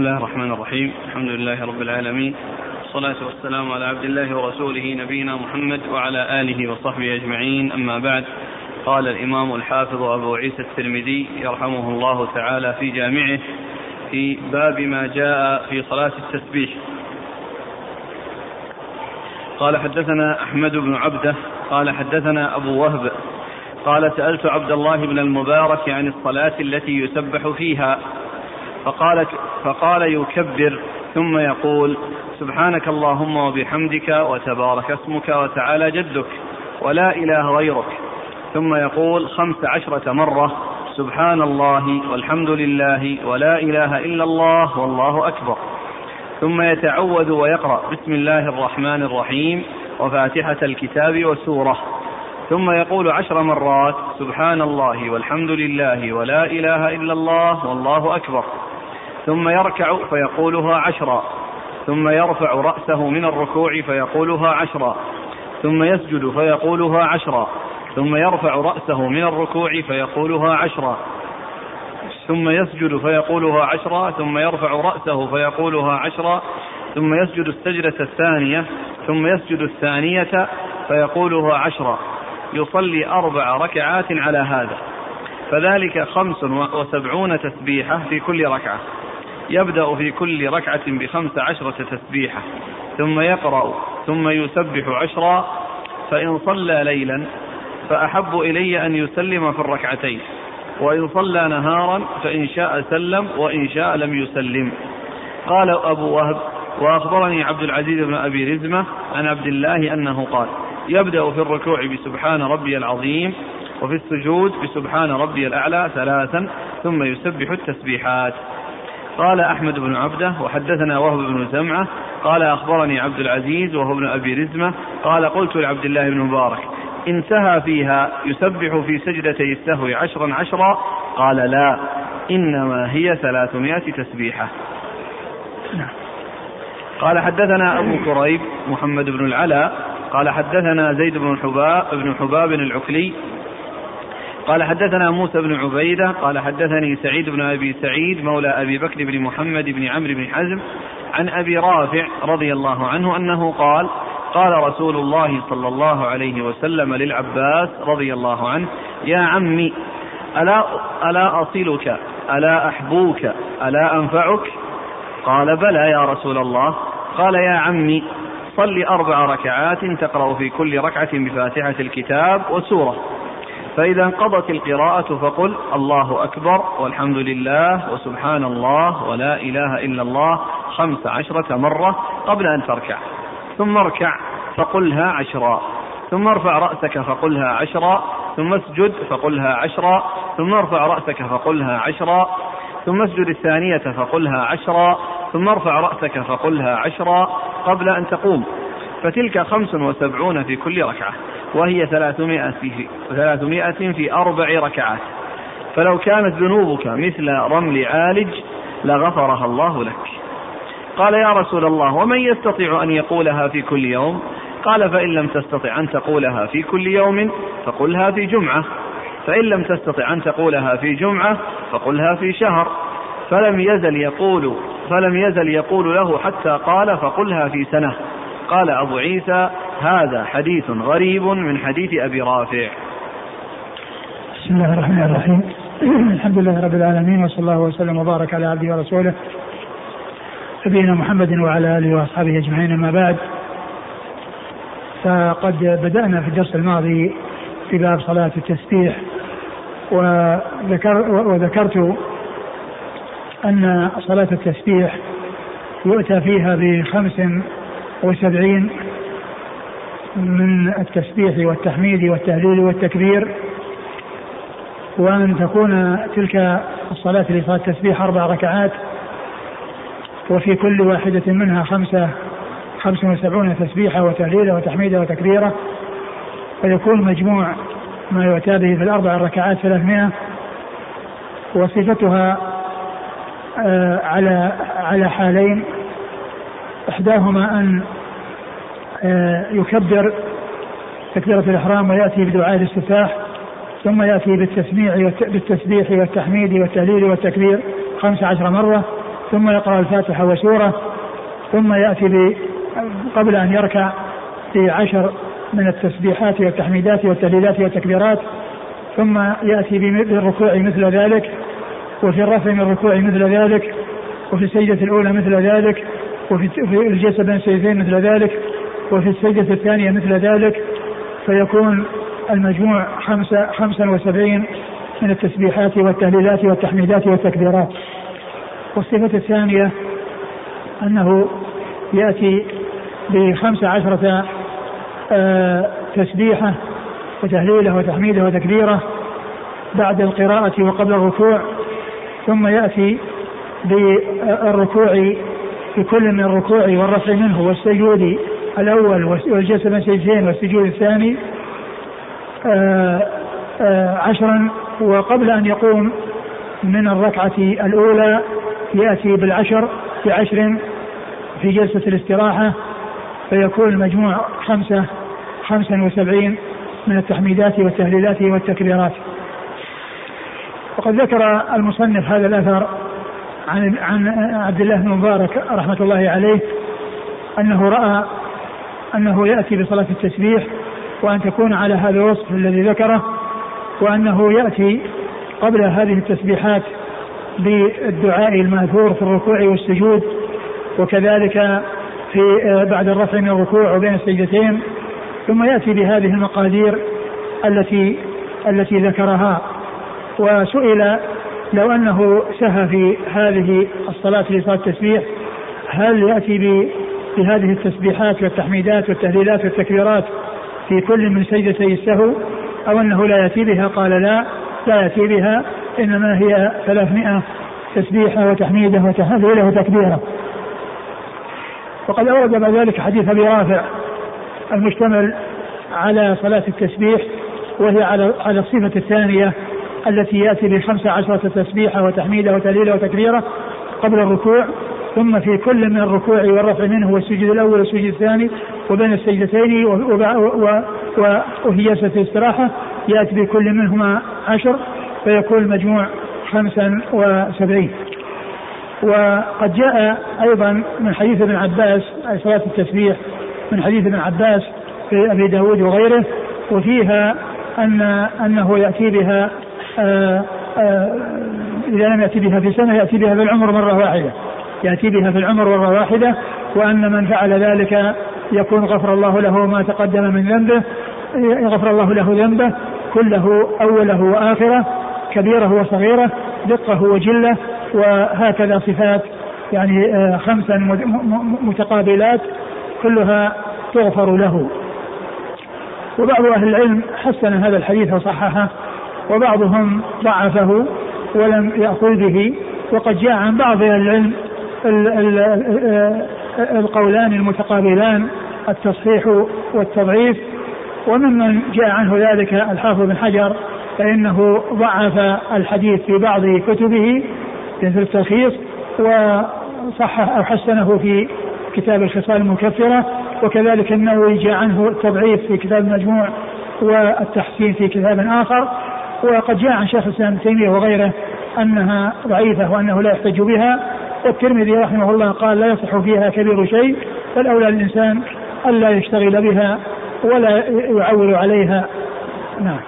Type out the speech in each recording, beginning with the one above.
بسم الله الرحمن الرحيم. الحمد لله رب العالمين. والصلاة والسلام على عبد الله ورسوله نبينا محمد وعلى آله وصحبه أجمعين. أما بعد قال الإمام الحافظ أبو عيسى الترمذي يرحمه الله تعالى في جامعه في باب ما جاء في صلاة التسبيح. قال حدثنا أحمد بن عبده قال حدثنا أبو وهب قال سألت عبد الله بن المبارك عن الصلاة التي يسبح فيها. فقال فقال يكبر ثم يقول سبحانك اللهم وبحمدك وتبارك اسمك وتعالى جدك ولا إله غيرك. ثم يقول خمس عشرة مرة سبحان الله والحمد لله ولا إله إلا الله والله أكبر. ثم يتعوذ ويقرأ بسم الله الرحمن الرحيم وفاتحة الكتاب وسورة. ثم يقول عشر مرات سبحان الله والحمد لله ولا إله إلا الله والله أكبر. ثم يركع فيقولها عشرا. ثم يرفع رأسه من الركوع فيقولها عشرا. ثم يسجد فيقولها عشرا. ثم يرفع رأسه من الركوع فيقولها عشرا. ثم يسجد فيقولها عشرا. ثم يرفع رأسه فيقولها عشرا. ثم يسجد السجدة الثانية. ثم يسجد الثانية فيقولها عشرا. يصلي أربع ركعات على هذا. فذلك خمس وسبعون تسبيحة في كل ركعة. يبدأ في كل ركعة بخمس عشرة تسبيحة ثم يقرأ ثم يسبح عشرا فإن صلى ليلا فأحب إلي أن يسلم في الركعتين وإن صلى نهارا فإن شاء سلم وإن شاء لم يسلم. قال أبو وهب وأخبرني عبد العزيز بن أبي رزمة عن عبد الله أنه قال يبدأ في الركوع بسبحان ربي العظيم وفي السجود بسبحان ربي الأعلى ثلاثا ثم يسبح التسبيحات. قال أحمد بن عبدة وحدثنا وهب بن زمعة قال أخبرني عبد العزيز وهو ابن أبي رزمة قال قلت لعبد الله بن مبارك انتهى فيها يسبح في سجدتي السهو عشرا عشرا قال لا إنما هي ثلاثمائة تسبيحة نعم. قال حدثنا أبو كريب محمد بن العلاء قال حدثنا زيد بن حباب بن حباب العكلي قال حدثنا موسى بن عبيدة قال حدثني سعيد بن أبي سعيد مولى أبي بكر بن محمد بن عمرو بن حزم عن أبي رافع رضي الله عنه أنه قال قال رسول الله صلى الله عليه وسلم للعباس رضي الله عنه يا عمي ألا ألا أصلك ألا أحبوك ألا أنفعك؟ قال بلى يا رسول الله. قال يا عمي صل أربع ركعات تقرأ في كل ركعة بفاتحة الكتاب وسورة. فإذا انقضت القراءة فقل الله أكبر والحمد لله وسبحان الله ولا إله إلا الله خمس عشرة مرة قبل أن تركع. ثم اركع فقلها عشرا. ثم ارفع رأسك فقلها عشرا. ثم اسجد فقلها عشرا. ثم ارفع رأسك فقلها عشرا. ثم اسجد الثانية فقلها عشرا. ثم ارفع رأسك فقلها عشرا قبل أن تقوم. فتلك خمس وسبعون في كل ركعة. وهي ثلاثمائة في, ثلاثمائة في أربع ركعات. فلو كانت ذنوبك مثل رمل عالج لغفرها الله لك. قال يا رسول الله ومن يستطيع أن يقولها في كل يوم؟ قال فإن لم تستطع أن تقولها في كل يوم فقلها في جمعة. فإن لم تستطع أن تقولها في جمعة فقلها في شهر. فلم يزل يقول فلم يزل يقول له حتى قال فقلها في سنة. قال أبو عيسى هذا حديث غريب من حديث أبي رافع. بسم الله الرحمن الرحيم. الحمد لله رب العالمين وصلى الله وسلم وبارك على عبده ورسوله نبينا محمد وعلى آله وأصحابه أجمعين أما بعد. فقد بدأنا في الدرس الماضي في باب صلاة التسبيح وذكر وذكرت أن صلاة التسبيح يؤتى فيها بخمس وسبعين من التسبيح والتحميد والتهليل والتكبير وأن تكون تلك الصلاة لصلاة التسبيح أربع ركعات وفي كل واحدة منها خمسة خمس وسبعون تسبيحة وتهليلة وتحميدة وتكبيرة فيكون مجموع ما يؤتى به في الأربع ركعات ثلاثمائة وصفتها آه، على على حالين. إحداهما أن آه، يكبر تكبيرة الإحرام ويأتي بدعاء الاستفتاح ثم يأتي بالتسميع بالتسبيح والتحميد والتهليل والتكبير خمس عشر مرة ثم يقرأ الفاتحة وسورة ثم يأتي قبل أن يركع بعشر من التسبيحات والتحميدات والتهليلات والتكبيرات ثم يأتي بالركوع مثل ذلك وفي الرفع من الركوع مثل ذلك وفي السجدة الأولى مثل ذلك وفي الجلسة بين السجدتين مثل ذلك وفي السجدة الثانية مثل ذلك فيكون المجموع خمسة خمسا وسبعين من التسبيحات والتهليلات والتحميدات والتكبيرات. والصفة الثانية أنه يأتي بخمس عشرة آه، تسبيحة وتهليله وتحميده وتكبيره بعد القراءة وقبل الركوع ثم يأتي بالركوع في كل من الركوع والرفع منه والسجود الأول والجلسة بين السجدين والسجود الثاني آه، آه، عشرا وقبل أن يقوم من الركعة الأولى يأتي بالعشر بعشر في جلسة الاستراحة فيكون المجموع خمسة خمسا وسبعين من التحميدات والتهليلات والتكبيرات. وقد ذكر المصنف هذا الأثر عن عن عبد الله بن مبارك رحمة الله عليه أنه رأى أنه يأتي بصلاة التسبيح وأن تكون على هذا الوصف الذي ذكره وأنه يأتي قبل هذه التسبيحات بالدعاء المأثور في الركوع والسجود وكذلك في آه، بعد الرفع من الركوع وبين السجدتين ثم يأتي بهذه المقادير التي التي ذكرها وسئل لو أنه سهى في هذه الصلاة لصلاة التسبيح هل يأتي بهذه التسبيحات والتحميدات والتهليلات والتكبيرات في كل من سجدتي السهو أو أنه لا يأتي بها؟ قال لا لا يأتي بها إنما هي 300 تسبيحه وتحميده وتهليله وتكبيره. وقد أورد بعد ذلك حديث أبي رافع المشتمل على صلاة التسبيح وهي على على الصفة الثانية التي يأتي بخمس عشرة تسبيحة وتحميدة وتهليلة وتكبيرة قبل الركوع ثم في كل من الركوع والرفع منه والسجود الأول والسجود الثاني وبين السجدتين وهي الاستراحة يأتي بكل منهما عشر فيكون المجموع خمسا وسبعين. وقد جاء أيضا من حديث ابن عباس أي صلاة التسبيح من حديث ابن عباس في أبي داود وغيره وفيها ان أنه يأتي بها آآ آآ إذا لم يأتي بها في سنه يأتي بها في العمر مرة واحدة. يأتي بها في العمر مرة واحدة وأن من فعل ذلك يكون غفر الله له ما تقدم من ذنبه غفر الله له ذنبه كله أوله وآخره كبيره وصغيره دقه وجله وهكذا صفات يعني آه، خمسا متقابلات كلها تغفر له. وبعض أهل العلم حسن هذا الحديث وصححه وبعضهم ضعفه ولم يأخذ به وقد جاء عن بعض العلم القولان المتقابلان التصحيح والتضعيف وممن جاء عنه ذلك الحافظ بن حجر فإنه ضعف الحديث في بعض كتبه في التلخيص وصحح أو حسنه في كتاب الخصال المكفرة وكذلك النووي جاء عنه التضعيف في كتاب المجموع والتحسين في كتاب آخر. وقد جاء عن شيخ الإسلام ابن تيمية وغيره أنها ضعيفة وأنه لا يحتج بها والترمذي رحمه الله قال لا يصح فيها كبير شيء فالأولى للإنسان ألا يشتغل بها ولا يعول عليها. نعم.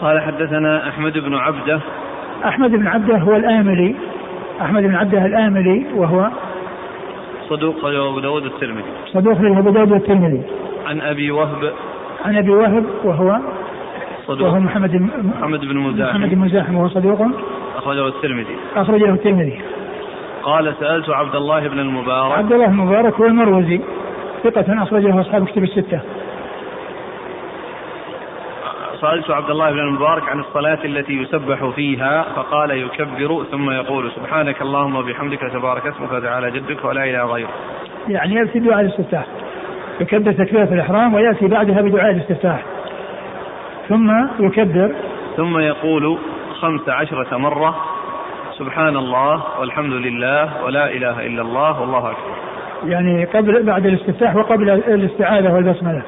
قال حدثنا أحمد بن عبده. أحمد بن عبده هو الآملي. أحمد بن عبده الآملي وهو صدوق له أبو داود الترمذي. صدوق له أبو داود الترمذي. عن أبي وهب. عن أبي وهب وهو صدوق. وهو محمد محمد بن مزاحم. محمد بن مزاحم وهو صدوق. أخرجه الترمذي. أخرجه الترمذي. قال سألت عبد الله بن المبارك. عبد الله بن المبارك هو المروزي. ثقة أخرجه أصحاب كتب الستة. سألت عبد الله بن المبارك عن الصلاة التي يسبح فيها فقال يكبر ثم يقول سبحانك اللهم وبحمدك تبارك اسمك وتعالى جدك ولا إله غيرك. يعني يأتي بدعاء الاستفتاح. يكبر تكبيرة الإحرام ويأتي بعدها بدعاء الاستفتاح. ثم يكبر ثم يقول خمس عشرة مرة سبحان الله والحمد لله ولا إله إلا الله والله أكبر. يعني قبل بعد الاستفتاح وقبل الاستعاذة والبسملة.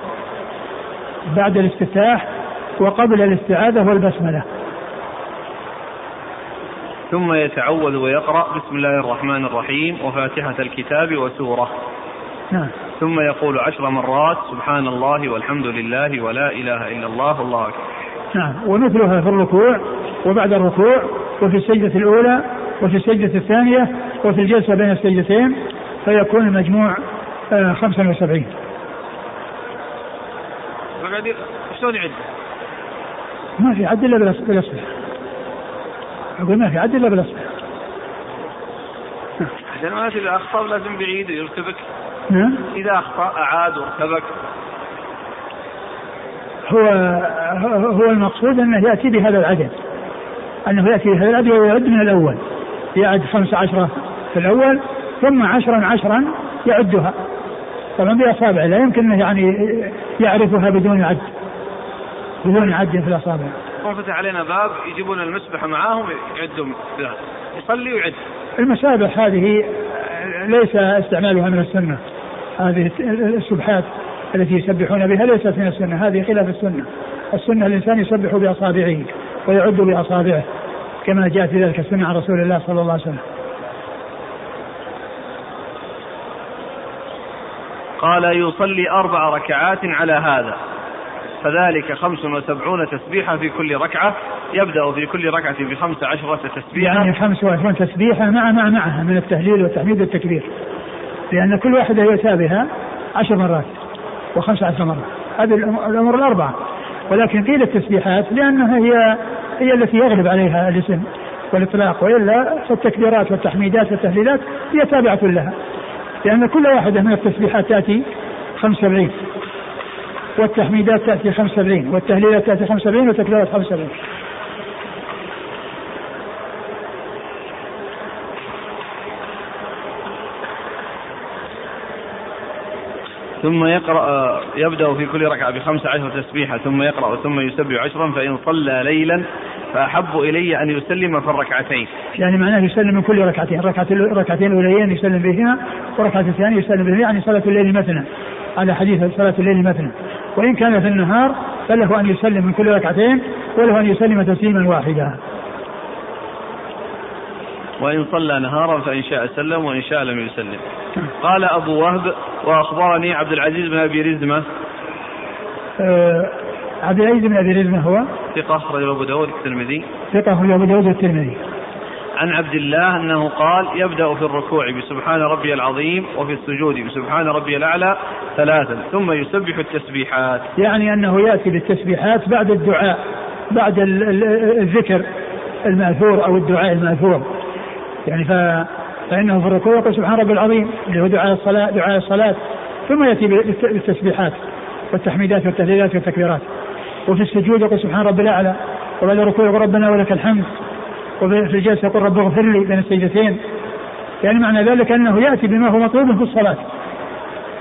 بعد الاستفتاح وقبل الاستعاذة والبسملة ثم يتعوذ ويقرأ بسم الله الرحمن الرحيم وفاتحة الكتاب وسورة نعم. ثم يقول عشر مرات سبحان الله والحمد لله ولا إله إلا الله الله أكبر. نعم. ومثلها في الركوع وبعد الركوع وفي السجدة الأولى وفي السجدة الثانية وفي الجلسة بين السجدتين فيكون المجموع آه 75 شلون يعد؟ ما في عد إلا بالأصبع. أقول ما في عد إلا بالأصبع. عشان ما اذا اخطا لازم بعيد ويرتبك نعم. إذا أخطأ أعاد وارتبك. هو هو المقصود أنه يأتي بهذا العدد. أنه يأتي بهذا العدد ويعد من الأول. يعد خمس عشرة في الأول ثم عشرا عشرا يعدها. طبعا باصابعه لا يمكن يعني يعرفها بدون عد. بدون عد في الأصابع. فتح علينا باب يجيبون المسبحه معاهم يعدهم يصلي ويعد. المسابح هذه ليس استعمالها من السنة. هذه السبحات التي يسبحون بها ليست من السنة هذه خلاف السنة. السنة الإنسان يسبح بأصابعه ويعد بأصابعه كما جاء في ذلك السنة عن رسول الله صلى الله عليه وسلم. قال يصلي أربع ركعات على هذا فذلك خمس وسبعون تسبيحة في كل ركعة يبدأ في كل ركعة بخمس عشرة تسبيحة يعني خمس وعشرون تسبيحة مع مع معها من التهليل والتحميد والتكبير. لأن كل واحدة يؤتى بها عشر مرات وخمس عشر مرة. هذه الأمور الأربعة. ولكن قيل التسبيحات لأنها هي هي التي يغلب عليها الاسم والإطلاق وإلا فالتكبيرات والتحميدات والتهليلات هي تابعة لها. لأن كل واحدة من التسبيحات تأتي 75 والتحميدات تأتي 75 والتهليلات تأتي 75 والتكبيرات 75 ثم يقرأ يبدأ في كل ركعة بخمس عشر تسبيحة ثم يقرأ ثم يسبح عشرا فإن صلى ليلا فأحب إلي أن يسلم في الركعتين. يعني معناه يسلم من كل ركعتين ركعة الركعتين الأوليين يسلم بهما وركعة الثانية يسلم بهما يعني صلاة الليل مثنى. على حديث صلاة الليل مثنى. وإن كان في النهار فله أن يسلم من كل ركعتين وله أن يسلم تسليما واحدا. وإن صلى نهارا فإن شاء سلم وإن شاء لم يسلم. قال أبو وهب وأخبرني عبد العزيز بن أبي رزمة. أه عبد العزيز بن أبي رزمة هو؟ ثقة أخرج أبو داود الترمذي. ثقة أخرج أبو داود الترمذي. عن عبد الله أنه قال يبدأ في الركوع بسبحان ربي العظيم وفي السجود بسبحان ربي الأعلى ثلاثا ثم يسبح التسبيحات. يعني أنه يأتي بالتسبيحات بعد الدعاء بعد الذكر المأثور أو الدعاء المأثور. يعني ف فإنه في الركوع يقول سبحان ربي العظيم اللي هو دعاء الصلاة دعاء الصلاة ثم يأتي بالتسبيحات والتحميدات والتهليلات والتكبيرات. وفي السجود يقول سبحان ربي الأعلى وبعد الركوع يقول ربنا ولك الحمد وفي الجلسة يقول رب اغفر لي بين السجدتين. يعني معنى ذلك أنه يأتي بما هو مطلوب في الصلاة.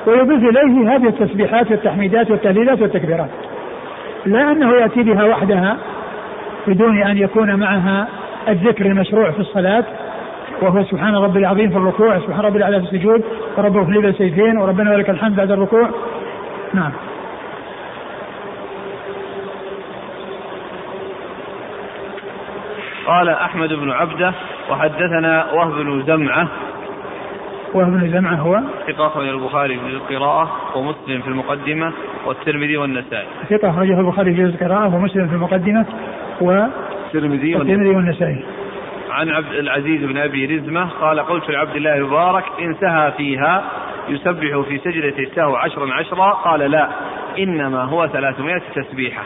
ويضيف إليه هذه التسبيحات والتحميدات والتهليلات والتكبيرات. لا أنه يأتي بها وحدها بدون أن يكون معها الذكر المشروع في الصلاة وهو سبحان ربي العظيم في الركوع سبحان ربي الاعلى في السجود ورب اغفر لي بالسيفين وربنا ولك الحمد بعد الركوع. نعم. قال أحمد بن عبده وحدثنا وهب بن زمعة. وهب بن زمعة هو؟ ثقة أخرجه البخاري في القراءة ومسلم في المقدمة والترمذي والنسائي. ثقة أخرجه البخاري في القراءة ومسلم في المقدمة و الترمذي والنسائي. عن عبد العزيز بن أبي رزمة قال قلت لعبد الله المبارك ان سهى فيها يسبح في سجدة السهو عشرا عشرا قال لا إنما هو ثلاثمائة تسبيحة.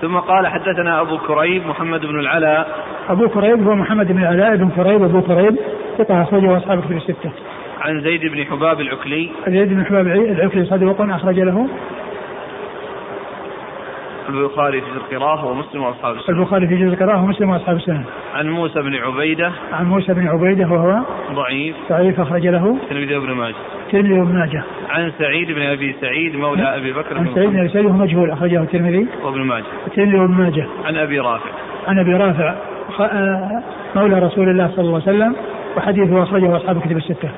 ثم قال حدثنا أبو كريب محمد بن العلاء. أبو كريب هو محمد بن العلاء بن كريب أبو كريب ثقة أخرجه أصحاب كتب الستة. عن زيد بن حباب العكلي. زيد بن حباب العكلي صدوق أخرج له. البخاري في القراءة ومسلم وأصحاب السنن. البخاري في جزء القراءة ومسلم وأصحاب السنن. عن موسى بن عبيدة. عن موسى بن عبيدة وهو ضعيف. ضعيف أخرج له. الترمذي وابن ماجه. الترمذي وابن ماجه. عن سعيد بن أبي سعيد مولى أبي بكر عن سعيد بن أبي سعيد وهو مجهول أخرجه الترمذي. وابن ماجه. الترمذي وابن ماجه. عن أبي رافع. عن أبي رافع آه، مولى رسول الله صلى الله عليه وسلم وحديثه أخرجه أصحاب كتب الستة.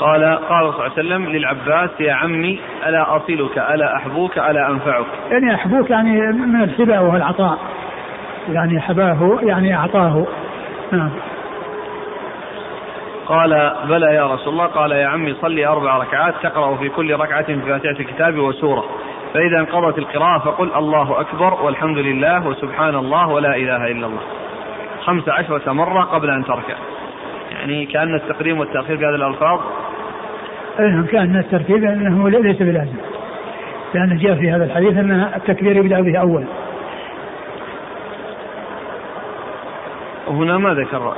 قال قال صلى الله عليه وسلم للعباس يا عمي ألا أصلك ألا أحبوك ألا أنفعك. يعني أحبوك يعني من الحباء والعطاء يعني حباه يعني أعطاه. نعم. قال بلى يا رسول الله. قال يا عمي صلي أربع ركعات تقرأ في كل ركعة في فاتحة الكتاب وسورة. فإذا انقضت القراءة فقل الله أكبر والحمد لله وسبحان الله ولا إله إلا الله. خمس عشرة مرة قبل أن تركع. يعني كأن التقديم والتأخير في هذه الألفاظ نعم كأن الترتيب أنه ليس بلازم. لأن جاء في هذا الحديث أن التكبير يبدأ به أول. وهنا ما ذكر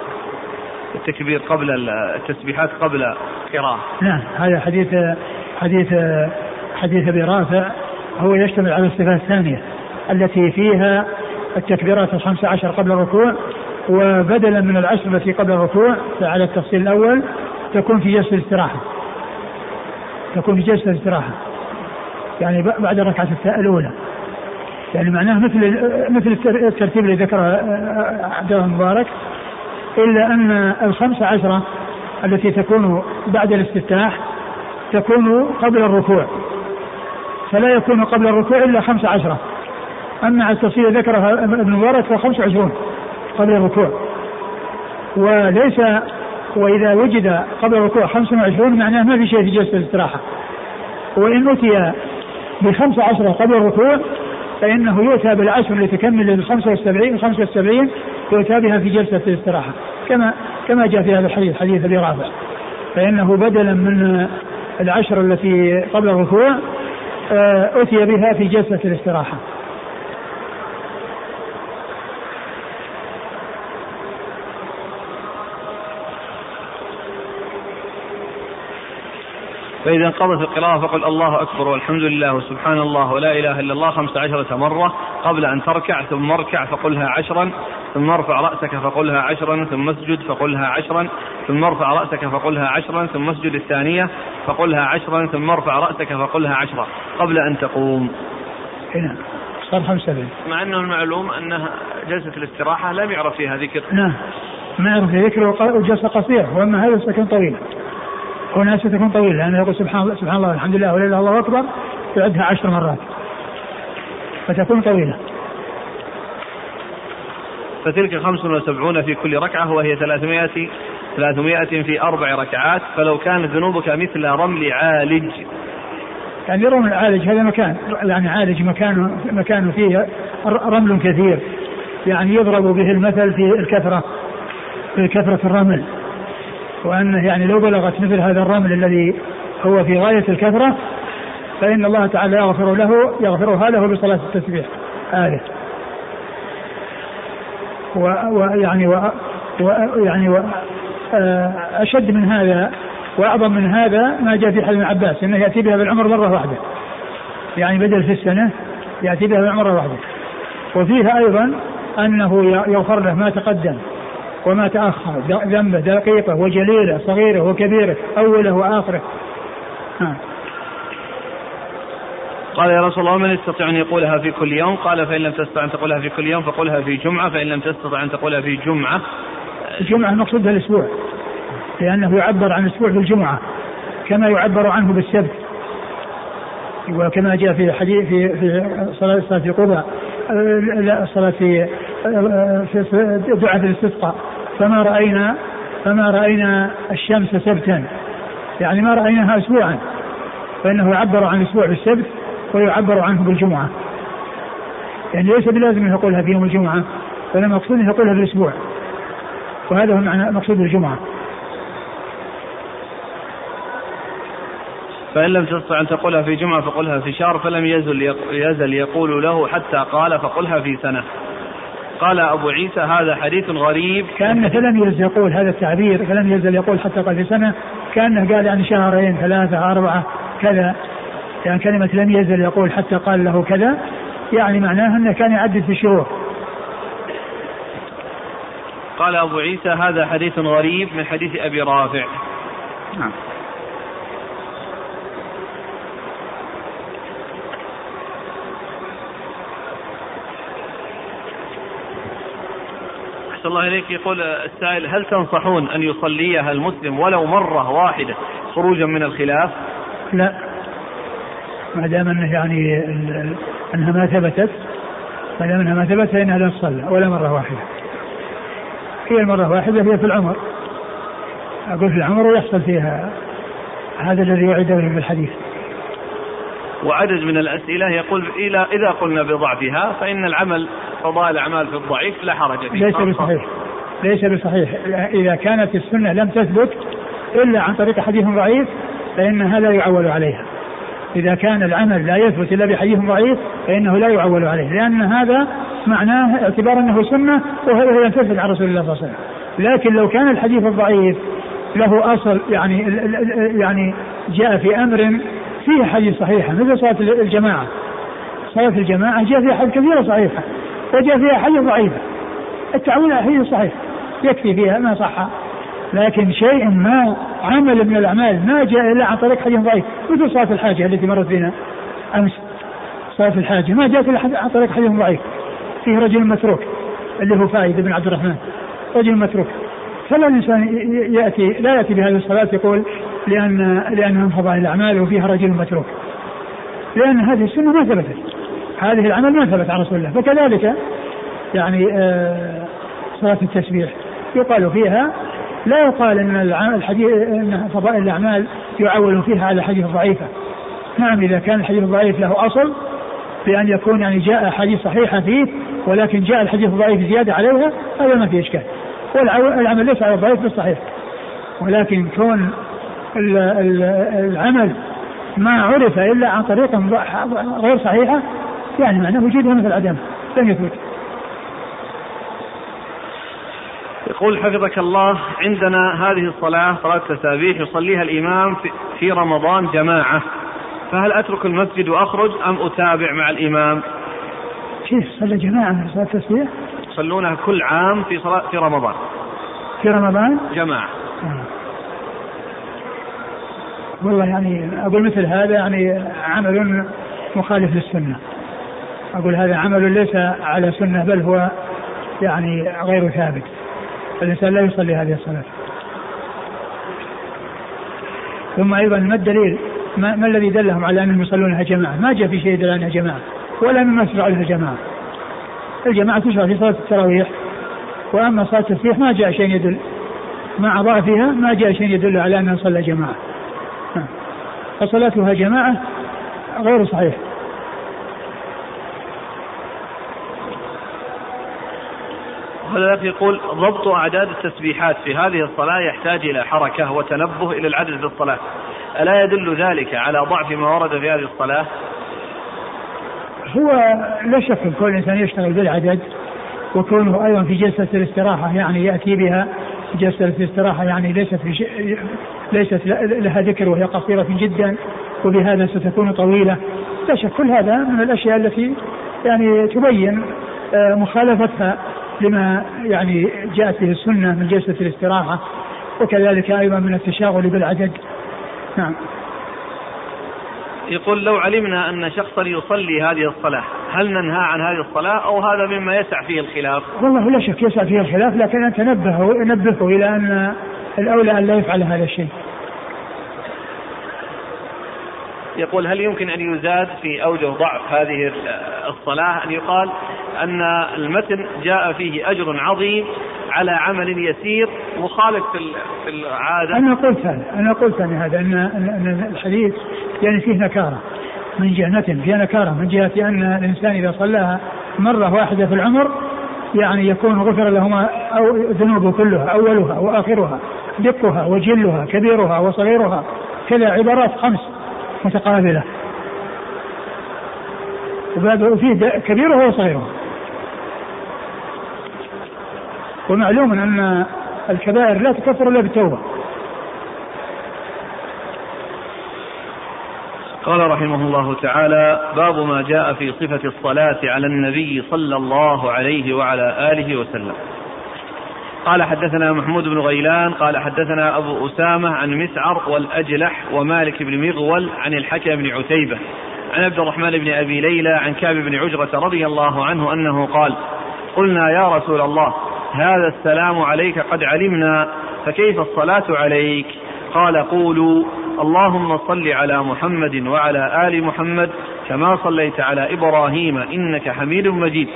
التكبير قبل التسبيحات قبل القراءة. نعم هذا حديث حديث حديث أبي رافع هو يشتمل على الصفة الثانية التي فيها التكبيرات الخمس عشر قبل الركوع وبدلا من العشر التي قبل الركوع على التفصيل الأول تكون في جلسة الاستراحة تكون في جلسة الاستراحة يعني بعد الركعة الأولى. يعني معناه مثل مثل الترتيب اللي ذكره عبد الله المبارك إلا أن الخمس عشرة التي تكون بعد الاستفتاح تكون قبل الركوع. فلا يكون قبل الركوع إلا خمس عشرة. أما التفصيل ذكرها ابن مبارك فهو خمس وعشرون. قبل الركوع. وليس وإذا وجد قبل الركوع خمس وعشرون معناه ما في شيء في جلسة الاستراحة. وإن أتي بخمس عشرة قبل الركوع فإنه يؤتى بالعشر اللي تكمل والسبعين الخمسة والسبعين يؤتى بها في جلسة الاستراحة. كما كما جاء في هذا الحديث حديث أبي رافع. فإنه بدلا من العشر التي قبل الركوع آه، أتي بها في جلسة الاستراحة. فإذا انقضت القراءة فقل الله أكبر والحمد لله وسبحان الله ولا إله إلا الله خمس عشرة مرة قبل أن تركع ثم اركع فقلها عشرا ثم ارفع رأسك فقلها عشرا ثم اسجد فقلها عشرا ثم ارفع رأسك فقلها عشرا ثم اسجد الثانية فقلها عشرا ثم ارفع رأسك فقلها عشرا قبل أن تقوم. هنا صار خمسة مع أنه المعلوم أنها جلسة الاستراحة لم يعرف فيها ذكر. نعم. ما يعرف فيها ذكر وجلسة قصيرة وأما هذا سكن طويلة هنا ستكون طويلة لأنه يقول سبحان الله سبحان الله والحمد لله ولا إله الله أكبر يعدها عشر مرات. فتكون طويلة. فتلك خمس وسبعون في كل ركعة وهي ثلاثمائة ثلاثمائة في أربع ركعات. فلو كانت ذنوبك مثل رمل عالج. يعني رمل عالج هذا مكان يعني عالج مكانه مكانه فيه رمل كثير. يعني يضرب به المثل في الكثرة في كثرة الرمل. وأنه يعني لو بلغت مثل هذا الرمل الذي هو في غاية الكثرة فإن الله تعالى يغفر له يغفرها له بصلاة التسبيح. هذه ويعني و ويعني و آه، أشد من هذا وأعظم من هذا ما جاء في حديث عباس أنه يأتي بها بالعمر مرة واحدة. يعني بدل في السنة يأتي بها بالعمر مرة واحدة. وفيها أيضا أنه يغفر له ما تقدم. وما تأخر. ذنبه دقيقة وجليلة صغيرة وكبيرة أوله وآخره. ها. قال يا رسول الله من يستطيع أن يقولها في كل يوم؟ قال فإن لم تستطع أن تقولها في كل يوم فقولها في جمعة فإن لم تستطع أن تقولها في جمعة. الجمعة المقصود الأسبوع لأنه يعبر عن الأسبوع في الجمعة كما يعبر عنه بالسبت وكما جاء في حديث في في صلاة في قبى لا الصلاة في في دعاء الاستسقاء. فما رأينا فما رأينا الشمس سبتا. يعني ما رأيناها أسبوعا. فإنه يعبر عن الأسبوع بالسبت ويعبر عنه بالجمعة. يعني ليس بلازم أن يقولها في يوم الجمعة ولا مقصود يقولها بالأسبوع وهذا هو معنى مقصود الجمعة. فإن لم تستطع أن تقولها في جمعة فقلها في شهر فلم يزل يزل يقول له حتى قال فقلها في سنة. قال أبو عيسى هذا حديث غريب. كأنه فلم يزل يقول هذا التعبير فلم يزل يقول حتى قال في سنة. كأنه قال يعني شهرين ثلاثة أربعة كذا. يعني كلمة لم يزل يقول حتى قال له كذا يعني معناه أنه كان يعدد في الشهور. قال أبو عيسى هذا حديث غريب من حديث أبي رافع. نعم. أحسن الله إليك يقول السائل هل تنصحون أن يصليها المسلم ولو مرة واحدة خروجا من الخلاف؟ لا. ما دام انه يعني أنها ما ثبتت ما دام أنها ما ثبتت فإنها لا تصلى ولا مرة واحدة. هي المرة واحدة هي في العمر. أقول في العمر ويحصل فيها هذا الذي وعد به في الحديث. وعدد من الأسئلة يقول إلى إذا قلنا بضعفها فإن العمل قضاء الأعمال في الضعيف لا حرج فيه. ليس بصحيح. ليس بصحيح. إذا كانت السنة لم تثبت إلا عن طريق حديث ضعيف فإن هذا يعول عليها. إذا كان العمل لا يثبت إلا بحديث ضعيف فإنه لا يعول عليه. لأن هذا معناه اعتبار أنه سنة وهذا لم تثبت عن رسول الله صلى الله عليه وسلم. لكن لو كان الحديث الضعيف له أصل يعني يعني جاء في أمر فيه حديث صحيحة مثل صلاة الجماعة. صلاة الجماعة جاء فيها حديث كثيرة صحيحة وجاء فيها حديث ضعيفة التعويل على حديث صحيح يكفي فيها ما صح. لكن شيء ما عمل من الأعمال ما جاء إلا عن طريق حديث ضعيف مثل صلاة الحاجة التي مرت بنا أمس. صلاة الحاجة ما جاءت إلا عن طريق حديث ضعيف. فيه رجل متروك اللي هو فايد بن عبد الرحمن. رجل متروك. فلا الإنسان يأتي لا يأتي بهذه الصلاة يقول لأن لأنها من فضائل الأعمال وفيها رجل متروك لأن هذه السنة ما ثبتت هذه العمل ما ثبت عن رسول الله فكذلك يعني آه صلاة التسبيح يقال فيها لا يقال إن الحديث إن فضائل الأعمال يعول فيها على الحديث الضعيفه. نعم إذا كان الحديث الضعيف له أصل بأن يكون يعني جاء حديث صحيحه فيه ولكن جاء الحديث الضعيف زيادة عليها هذا ما في إشكال. والعمل ليس على الضعيف بالصحيح. ولكن كون العمل ما عرف إلا عن طريق غير صحيحة يعني معناه وجوده مثل عدم لم يثبت. يقول حفظك الله عندنا هذه الصلاة صلاة التسابيح يصليها الإمام في رمضان جماعة فهل أترك المسجد وأخرج أم أتابع مع الإمام؟ كيف صلى جماعة صلاة التسبيح؟ يصلونها كل عام في صلاة في رمضان. في رمضان؟ جماعة. آه. والله يعني أقول مثل هذا يعني عمل مخالف للسنة. أقول هذا عمل ليس على سنة بل هو يعني غير ثابت. الإنسان لا يصلي هذه الصلاة. ثم أيضا ما الدليل؟ ما, ما الذي دلهم على أنهم يصلونها جماعة؟ ما جاء في شيء يدل أنها جماعة ولا مما يشرع لها جماعة. الجماعة تشرع في صلاة التراويح وأما صلاة التسبيح ما جاء شيء يدل. مع ضعفها ما جاء شيء يدل على أنها صلى جماعة. فصلاتها جماعة غير صحيح. هذا يقول ضبط أعداد التسبيحات في هذه الصلاة يحتاج إلى حركة وتنبه إلى العدد في الصلاة. ألا يدل ذلك على ضعف ما ورد في هذه الصلاة؟ هو لا شك كل إنسان يشتغل بالعدد وكونه أيضا في جلسة الاستراحة يعني يأتي بها جلسة الاستراحة يعني ليست في شيء ليست لها ذكر وهي قصيرة جدا وبهذا ستكون طويلة. لا شك كل هذا من الأشياء التي يعني تبين آه، مخالفتها لما يعني جاءت به السنة من جلسة الاستراحة وكذلك أيضا من التشاغل بالعدد نعم. يقول لو علمنا أن شخصا يصلي هذه الصلاة هل ننهى عن هذه الصلاة أو هذا مما يسع فيه الخلاف؟ والله لا شك يسع فيه الخلاف لكن أن تنبهه نبهه إلى أن الأولى أن لا يفعل هذا الشيء. يقول هل يمكن أن يزاد في أوجه ضعف هذه الصلاة؟ أن يقال أن المتن جاء فيه أجر عظيم على عمل يسير مخالف في العادة. أنا قلت هذا أنا قلت أن هذا أن أن الحديث يعني فيه نكارة. من جهة فيها نكارة من جهة أن الإنسان إذا صلاها مرة واحدة في العمر يعني يكون غفر له أو ذنوبه كلها أولها وآخرها دقها وجلها كبيرها وصغيرها كذا عبارات خمس متقابلة. وفيه كبيرها وصغيرها. ومعلوم أن الكبائر لا تكفر إلا بالتوبة. قال رحمه الله تعالى باب ما جاء في صفة الصلاة على النبي صلى الله عليه وعلى آله وسلم. قال حدثنا محمود بن غيلان قال حدثنا أبو أسامة عن مسعر والأجلح ومالك بن مغول عن الحكم بن عتيبة عن عبد الرحمن بن أبي ليلى عن كعب بن عجرة رضي الله عنه أنه قال قلنا يا رسول الله هذا السلام عليك قد علمنا فكيف الصلاة عليك؟ قال قولوا اللهم صل على محمد وعلى آل محمد كما صليت على إبراهيم إنك حميد مجيد.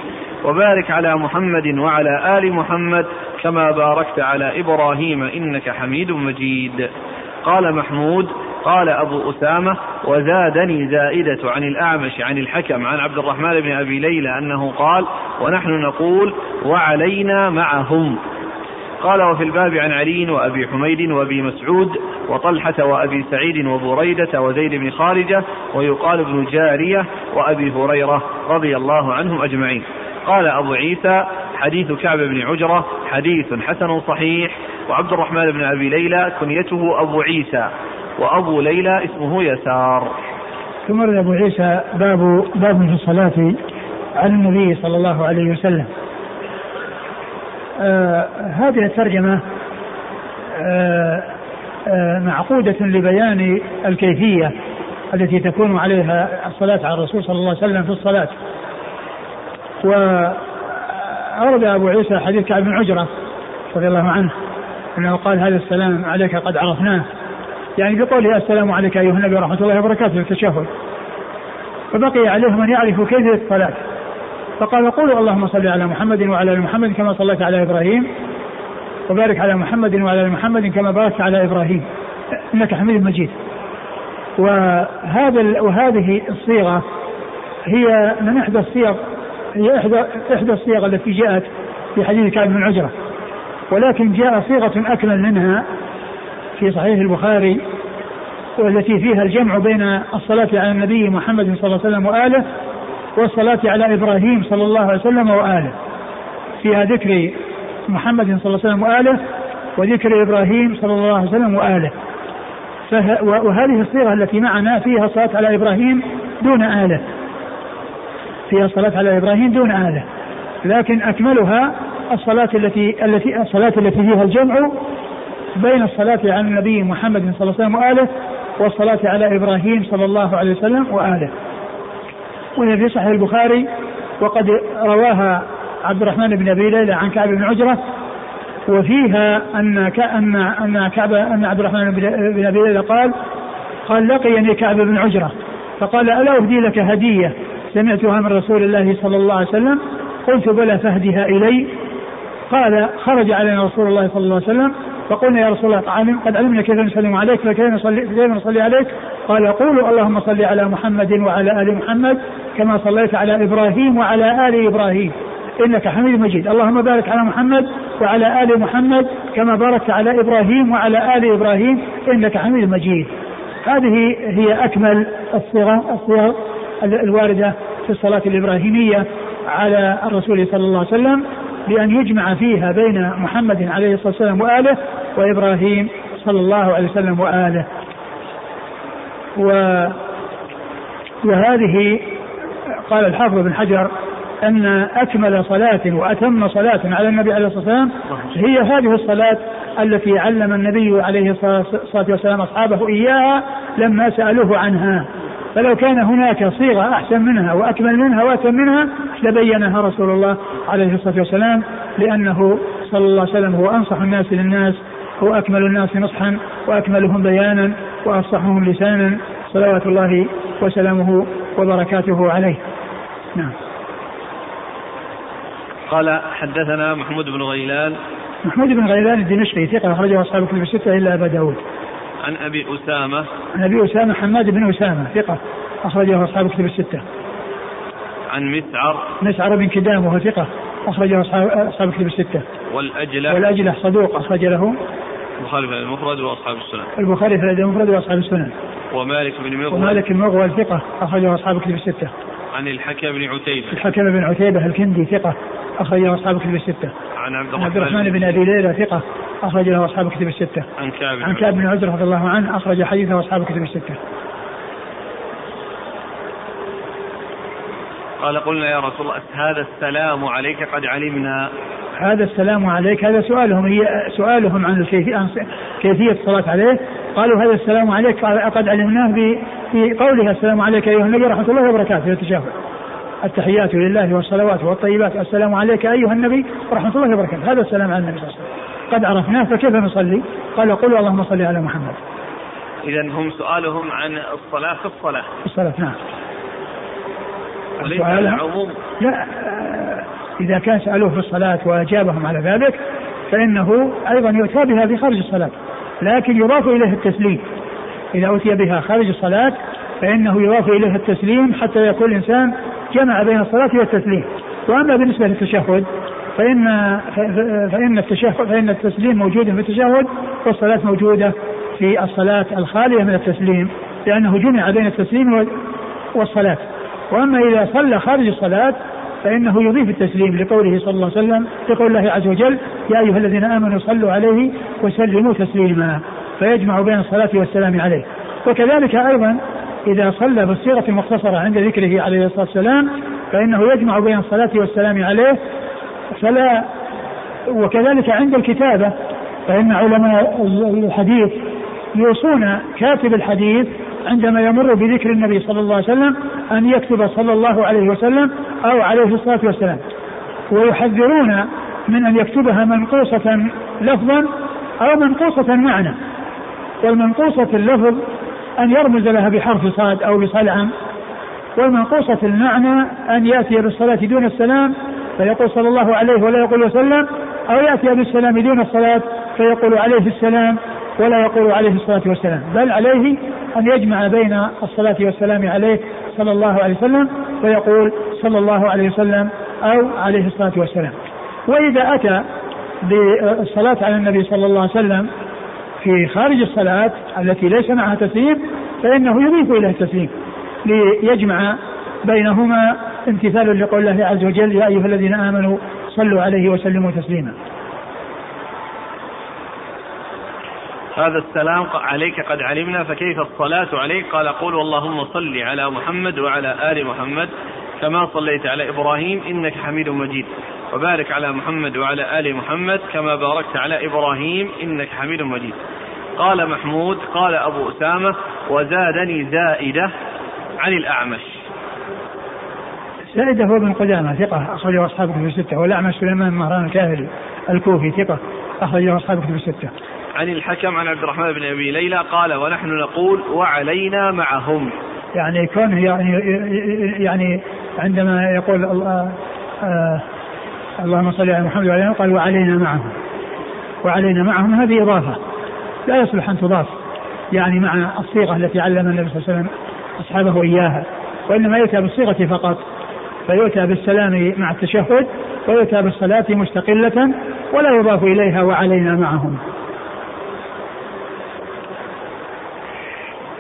وبارك على محمد وعلى آل محمد كما باركت على إبراهيم إنك حميد مجيد. قال محمود قال أبو أسامة وزادني زائدة عن الأعمش عن الحكم عن عبد الرحمن بن أبي ليلى أنه قال ونحن نقول وعلينا معهم قال وفي الباب عن علي وأبي حميد وأبي مسعود وطلحة وأبي سعيد وبريدة وزيد بن خارجة ويقال ابن جارية وأبي هريرة رضي الله عنهم أجمعين. قال أبو عيسى حديث كعب بن عجرة حديث حسن صحيح وعبد الرحمن بن أبي ليلى كنيته أبو عيسى وأبو ليلى اسمه يسار. ثم أبو عيسى باب باب في الصلاة على النبي صلى الله عليه وسلم. هذه الترجمة آه آه معقودة لبيان الكيفية التي تكون عليها الصلاة على الرسول صلى الله عليه وسلم في الصلاة. وأورد أبو عيسى حديث كعب بن عجرة رضي الله عنه أنه قال هذا السلام عليك قد عرفناه. يعني بقوله السلام عليك أيها النبي ورحمة الله وبركاته في التشهد. فبقي عليهم أن يعرفوا كيفية الصلاة. فقال قولوا اللهم صل على محمد وعلى آل محمد كما صليت على إبراهيم وبارك على محمد وعلى آل محمد كما باركت على إبراهيم. إنك حميد مجيد. وهذا وهذه الصيغة هي من إحدى الصيغ هي احدى إحدى الصيغ التي جاءت في حديث كعب بن عجرة. ولكن جاء صيغة أكمل منها في صحيح البخاري والتي فيها الجمع بين الصلاة على النبي محمد صلى الله عليه وسلم وآله والصلاة على إبراهيم صلى الله عليه وسلم وآله. فيها ذكر محمد صلى الله عليه وسلم وآله وذكر إبراهيم صلى الله عليه وسلم وآله. وهذه الصيغة التي معنا فيها الصلاة على إبراهيم دون آله. فيها الصلاة على إبراهيم دون آله. لكن أكملها الصلاة التي التي الصلاة التي فيها الجمع بين الصلاة على النبي محمد صلى الله عليه وسلم وآله والصلاة على إبراهيم صلى الله عليه وسلم وآله. وهي في صحيح البخاري وقد رواها عبد الرحمن بن أبي ليلى عن كعب بن عجرة وفيها أن ان أن كعب أن عبد الرحمن بن أبي ليلى قال قال لقيني كعب بن عجرة. فقال ألا أهدي لك هدية سمعتها من رسول الله صلى الله عليه وسلم؟ قلت بلى فاهدها إلي. قال خرج علينا رسول الله صلى الله عليه وسلم فقلنا يا رسول الله قد علمنا كيف نسلم عليك فكيف نصلي كيف نصلي عليك؟ قال قولوا اللهم صل على محمد وعلى آل محمد كما صليت على إبراهيم وعلى آل إبراهيم. إنك حميد مجيد، اللهم بارك على محمد وعلى آل محمد كما باركت على إبراهيم وعلى آل إبراهيم. إنك حميد مجيد. هذه هي أكمل الصيغه الصيغ الواردة في الصلاة الإبراهيمية على الرسول صلى الله عليه وسلم بأن يجمع فيها بين محمد عليه الصلاة والسلام وآله وإبراهيم صلى الله عليه وسلم وآله. و وهذه قال الحافظ بن حجر أن أكمل صلاة وأتم صلاة على النبي عليه الصلاة والسلام هي هذه الصلاة التي علم النبي عليه الصلاة والسلام أصحابه إياها لما سألوه عنها. فلو كان هناك صيغة أحسن منها وأكمل منها وأتم منها لبينها رسول الله عليه الصلاة والسلام لأنه صلى الله عليه وسلم هو أنصح الناس للناس هو أكمل الناس نصحا وأكملهم بيانا وأفصحهم لسانا صلوات الله وسلامه وبركاته عليه. نعم. قال حدثنا محمود بن غيلان. محمود بن غيلان الدمشقي ثقة أخرجه أصحاب كتب الستة إلا أبا داود. عن أبي أسامة. عن أبي أسامة حماد بن أسامة ثقة أخرجه أصحاب كتب الستة. عن مسعر. مسعر بن كدام وهو ثقة أخرجه اصحاب أصحاب كتب الستة. والأجلة. والأجلة صدوق أخرج له. البخاري في المفرد وأصحاب السنن. البخاري في المفرد وأصحاب السنن. ومالك بن مغول. ومالك بن مغول ثقة أخرجه أصحاب كتب الستة. عن الحكم بن عتيبة. الحكم بن عتيبة الكندي ثقة أخرجه أصحاب كتب الستة. عن عبد عن عبد الرحمن بن أبي ليلى ثقة أخرج له أصحاب كتب الستة. عن كعب عن كعب بن عزرة رضي الله عنه أخرج حديثه أصحاب كتب الستة. قال قلنا يا رسول الله هذا السلام عليك قد علمنا. هذا السلام عليك هذا سؤالهم هي سؤالهم عن كيفية الصلاة عليه. قالوا هذا السلام عليك قد علمناه في قولها السلام عليك أيها النبي ورحمة الله وبركاته التشهد. التحيات لله والصلوات والطيبات. السلام عليك أيها النبي ورحمة الله وبركاته. هذا السلام على النبي صلى الله عليه وسلم. قد عرفناه فكيف نصلي؟ قال قولوا اللهم صل على محمد. إذا هم سؤالهم عن الصلاة في الصلاة. في الصلاة نعم. وليس على العموم. لا إذا كان سألوه في الصلاة وأجابهم على ذلك فإنه أيضا يؤتى بها في خارج الصلاة لكن يضاف إليه التسليم. إذا أتي بها خارج الصلاة فإنه يضاف إليه التسليم حتى يكون الإنسان جمع بين الصلاة والتسليم. وأما بالنسبة للتشهد فإن فإن التشهد فإن التسليم موجود في التشهد والصلاة موجودة في الصلاة الخالية من التسليم لأنه جمع بين التسليم والصلاة. وأما إذا صلى خارج الصلاة فإنه يضيف التسليم لقوله صلى الله عليه وسلم لقول الله عز وجل يا أيها الذين آمنوا صلوا عليه وسلموا تسليما فيجمع بين الصلاة والسلام عليه. وكذلك أيضا إذا صلى بالصيغة المختصرة عند ذكره عليه الصلاة والسلام فإنه يجمع بين الصلاة والسلام عليه فلا وكذلك عند الكتابة فإن علماء الحديث يوصون كاتب الحديث عندما يمر بذكر النبي صلى الله عليه وسلم أن يكتب صلى الله عليه وسلم أو عليه الصلاة والسلام. ويحذرون من أن يكتبها منقوصة لفظا أو منقوصة معنى. والمنقوصة اللفظ أن يرمز لها بحرف صاد أو بصلعة والمنقوصة المعنى أن يأتي بالصلاة دون السلام فيقول صلى الله عليه ولا يقول وسلم أو يأتي بالسلام دون الصلاة فيقول عليه السلام ولا يقول عليه الصلاة والسلام. بل عليه أن يجمع بين الصلاة والسلام عليه صلى الله عليه وسلم ويقول صلى الله عليه وسلم أو عليه الصلاة والسلام. وإذا أتى بالصلاة على النبي صلى الله عليه وسلم في خارج الصلاة التي ليس معها تسليم فإنه يضيف إليه التسليم ليجمع بينهما امتثال لقول الله عز وجل يا أيها الذين آمنوا صلوا عليه وسلموا تسليما. هذا السلام عليك قد علمنا فكيف الصلاة عليك؟ قال قول اللهم صل على محمد وعلى آل محمد كما صليت على إبراهيم إنك حميد مجيد. وبارك على محمد وعلى آل محمد كما باركت على إبراهيم إنك حميد مجيد. قال محمود قال أبو أسامة وزادني زائدة عن الأعمش. زائدة هو ابن قدامة ثقة أخرجه أصحاب كتب الستة والأعمش سليمان مهران الكاهلي الكوفي ثقة أخرجه أصحاب كتب الستة. عن الحكم عن عبد الرحمن بن أبي ليلى قال ونحن نقول وعلينا معهم. يعني كونه يعني يعني عندما يقول الله آه اللهم صل على محمد وعلى قال وعلينا معهم. وعلينا معهم هذه إضافة. لا يصلح أن تضاف. يعني مع الصيغة التي علم النبي صلى الله عليه وسلم أصحابه إياها. وإنما يؤتى بالصيغة فقط. فيؤتى بالسلام مع التشهد ويؤتى بالصلاة مستقلة ولا يضاف إليها وعلينا معهم.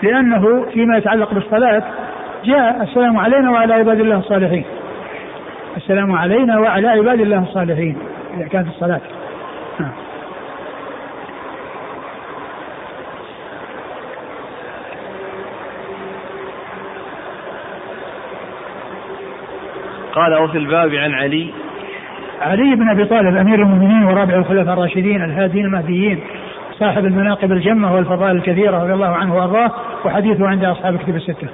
لأنه فيما يتعلق بالصلاة جاء السلام علينا وعلى عباد الله الصالحين. السلام علينا وعلى عباد الله الصالحين. إذا كانت الصلاة. نعم. قال وفي الباب عن علي. علي بن أبي طالب أمير المؤمنين ورابع الخلفاء الراشدين الهادين المهديين. صاحب المناقب الجمة والفضائل الكثيرة رضي الله عنه وأرضاه وحديثه عند أصحاب الكتب الستة.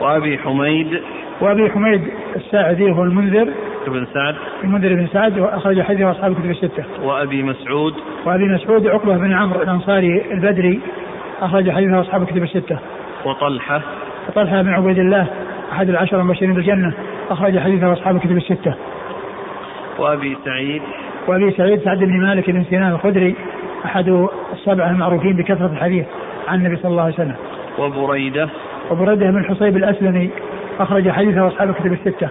وأبي حميد. وأبي حميد الساعدي هو المنذر. بن سعد. المنذر بن سعد وأخرج حديثه أصحاب الكتب الستة. وأبي مسعود. وأبي مسعود عقبة بن عمرو الأنصاري البدري أخرج حديثه أصحاب الكتب الستة. وطلحة. وطلحة بن عبيد الله أحد العشر المبشرين بالجنة أخرج حديثه أصحاب الكتب الستة. وأبي سعيد. وابي سعيد سعد بن مالك بن سنان الخدري أحد السبعة المعروفين بكثرة الحديث عن النبي صلى الله عليه وسلم. وبريدة. وبريدة بن الحصيب الأسلمي أخرج حديثه أصحاب الكتب الستة.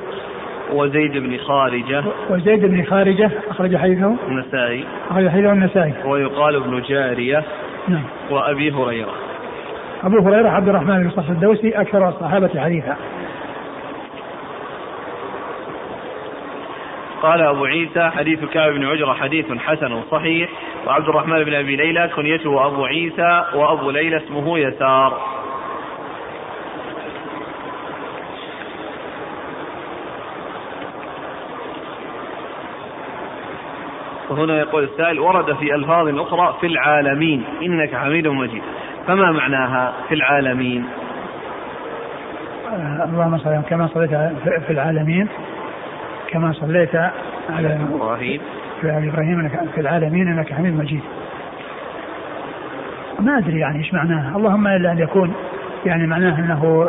وزيد بن خارجة. وزيد بن خارجة أخرج حديثه. النسائي أخرج حديثه النسائي ويقال ابن جارية. نعم. وأبي هريرة. أبو هريرة عبد الرحمن بن صخر الدوسي أكثر الصحابة حديثا. قال أبو عيسى حديث كعب بن عجرة حديث حسن صحيح وعبد الرحمن بن أبي ليلى كنيته أبو عيسى وأبو ليلى اسمه يسار. وهنا يقول السائل ورد في ألفاظ أخرى في العالمين إنك حميد مجيد. فما معناها في العالمين؟ اللهم صل كما صليت في العالمين. كما صليت على إبراهيم. في إبراهيم في العالمين إنك حميد مجيد. ما أدري يعني إيش معناه. اللهم إلا أن يكون يعني معناه أنه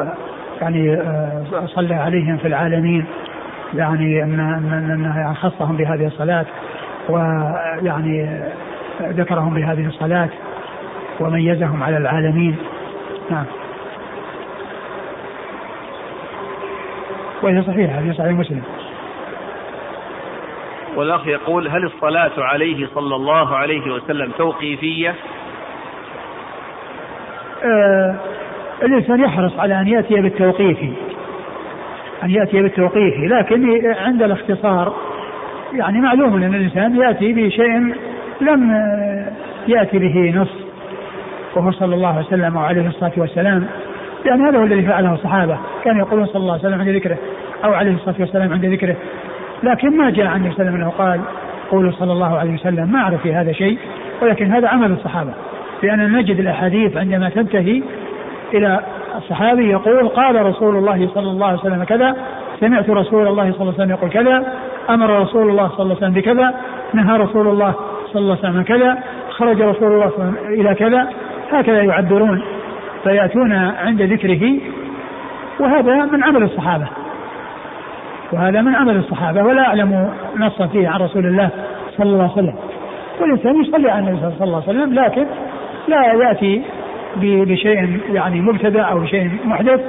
يعني آه، صلى عليهم في العالمين يعني أن انه خصهم بهذه الصلاة ويعني ذكرهم بهذه الصلاة وميزهم على العالمين. نعم. وهي صحيحة في صحيح مسلم. والأخ يقول هل الصلاة عليه صلى الله عليه وسلم توقيفية؟ آه الإنسان يحرص على أن يأتي بالتوقيفي أن يأتي بالتوقيفي لكن عند الاختصار يعني معلوم أن الإنسان يأتي بشيء لم يأتي به نص وهو صلى الله عليه وسلم وعليه الصلاة والسلام لأن هذا هو الذي فعله الصحابة. كانوا يقولون صلى الله عليه وسلم عند ذكره أو عليه الصلاة والسلام عند ذكره. لكن ما جاء عن النبي صلى الله عليه وسلم أنه قال قولوا صلى الله عليه وسلم ما أعرف في هذا شيء ولكن هذا عمل الصحابة. لأن نجد الأحاديث عندما تنتهي إلى الصحابي يقول قال رسول الله صلى الله عليه وسلم كذا سمعت رسول الله صلى الله عليه وسلم يقول كذا أمر رسول الله صلى الله عليه وسلم بكذا نهى رسول الله صلى الله عليه وسلم كذا خرج رسول الله صلى الله عليه وسلم إلى كذا هكذا يعبرون فيأتون عند ذكره وهذا من عمل الصحابة. وهذا من عمل الصحابة ولا أعلم نصا فيه عن رسول الله صلى الله عليه وسلم. والإنسان يصلي على النبي صلى الله عليه وسلم لكن لا يأتي بشيء يعني مبتدع أو شيء محدث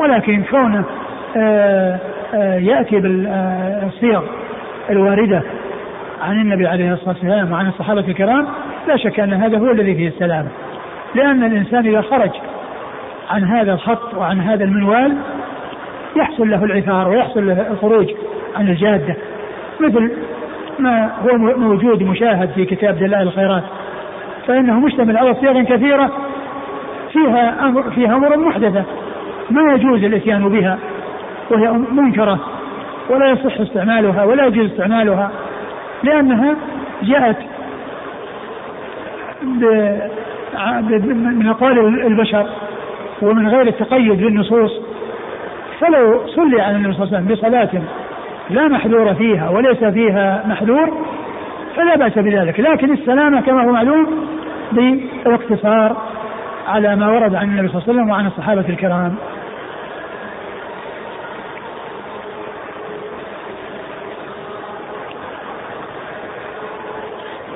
ولكن كونه آه، آه، يأتي بالصيغ الواردة عن النبي عليه الصلاة والسلام وعن الصحابة الكرام لا شك أن هذا هو الذي فيه السلامة لأن الإنسان إذا خرج عن هذا الخط وعن هذا المنوال يحصل له العثار ويحصل له الخروج عن الجادة مثل ما هو موجود مشاهد في كتاب دلائل الخيرات. فإنه مشتمل على صيغ كثيرة فيها أمر فيها أمور محدثة ما يجوز الإتيان بها وهي منكرة ولا يصح استعمالها ولا يجوز استعمالها لأنها جاءت من أقوال البشر ومن غير التقيد بالنصوص. فلو صلي على النبي صلى الله عليه وسلم بصلاة لا محذور فيها وليس فيها محذور فلا بأس بذلك. لكن السلامة كما هو معلوم بالاقتصار على ما ورد عن النبي صلى الله عليه وسلم وعن الصحابة الكرام.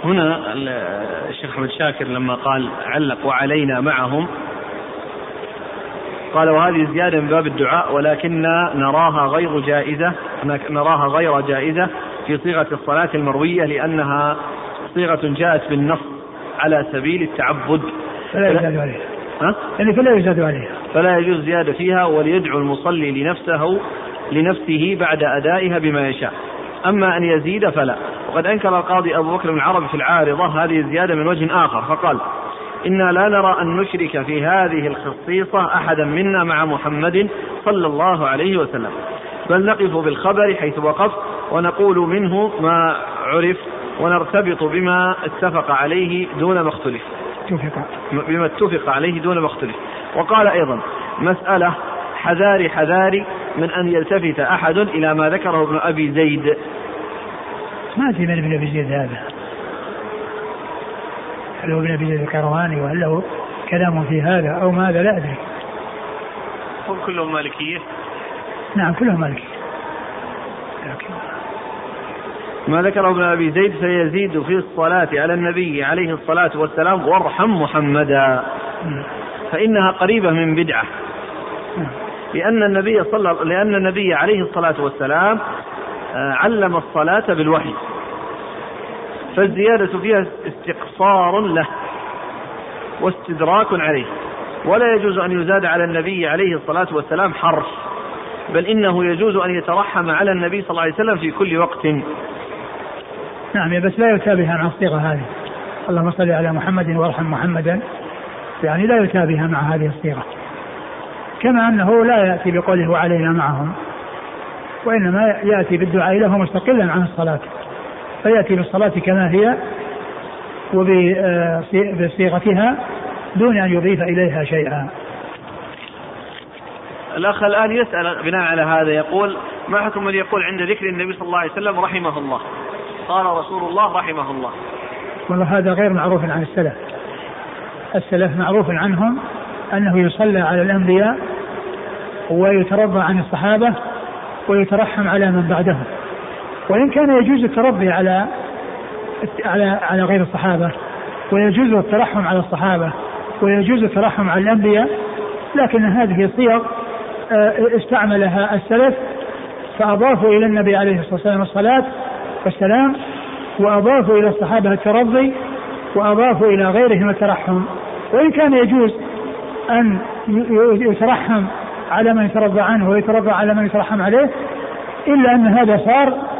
هنا الشيخ أحمد شاكر لما قال علق وعلينا معهم قال وهذه زيادة من باب الدعاء ولكننا نراها غير جائزة نراها غير جائزة في صيغة الصلاة المروية لأنها صيغة جاءت بالنص على سبيل التعبد. فلا يزاد عليها. ها؟ يعني فلا يزاد عليها. فلا يجوز زيادة فيها وليدعو المصلي لنفسه لنفسه بعد أدائها بما يشاء. أما أن يزيد فلا. وقد أنكر القاضي أبو بكر بن العربي في العارضة هذه الزيادة من وجه آخر فقال إنا لا نرى أن نشرك في هذه الخصيصة أحدا منا مع محمد صلى الله عليه وسلم. بل نقف بالخبر حيث وقف ونقول منه ما عرف ونرتبط بما اتفق عليه دون ما اختلف. بما اتفق عليه دون ما اختلف. وقال أيضا مسألة حذاري حذاري من أن يلتفت أحد إلى ما ذكره ابن أبي زيد. ما في من ابن أبي زيد هذا هل هو ابن أبي زيد الكرواني وهل له كلام في هذا أو ماذا لا أدري. هم كلهم مالكية؟ نعم كلهم مالكية. لكن ما ذكره ابن أبي زيد فيزيد في الصلاة على النبي عليه الصلاة والسلام وارحم محمدا. فإنها قريبة من بدعة. لأن النبي صلى لأن النبي عليه الصلاة والسلام آه، علم الصلاة بالوحي فالزيادة فيها استقصار له واستدراك عليه. ولا يجوز أن يزاد على النبي عليه الصلاة والسلام حرف بل إنه يجوز أن يترحم على النبي صلى الله عليه وسلم في كل وقت. نعم بس لا يتابعها مع الصيغة هذه. اللهم صل على محمد وارحم محمدا. يعني لا يتابعها مع هذه الصيغة. كما أنه لا يأتي بقوله وعلينا معهم وإنما يأتي بالدعاء له مستقلا عن الصلاة. فيأتي بالصلاة كما هي وبصيغتها دون أن يضيف إليها شيئا. الأخ الآن يسأل بناء على هذا يقول ما حكم من يقول عند ذكر النبي صلى الله عليه وسلم رحمه الله؟ قال رسول الله رحمه الله. والله هذا غير معروف عن السلف. السلف معروف عنهم أنه يصلى على الأنبياء ويترضى عن الصحابة ويترحم على من بعدهم. وإن كان يجوز الترضي على على على غير الصحابة ويجوز الترحم على الصحابة ويجوز الترحم على الأنبياء لكن هذه صيغ آه، استعملها السلف فأضافوا إلى النبي عليه الصلاة والسلام الصلاة والسلام وأضافوا إلى الصحابة الترضي وأضافوا إلى غيرهم الترحم. وإن كان يجوز أن يترحم على من يترضى عنه ويترضى على من يترحم عليه إلا أن هذا صار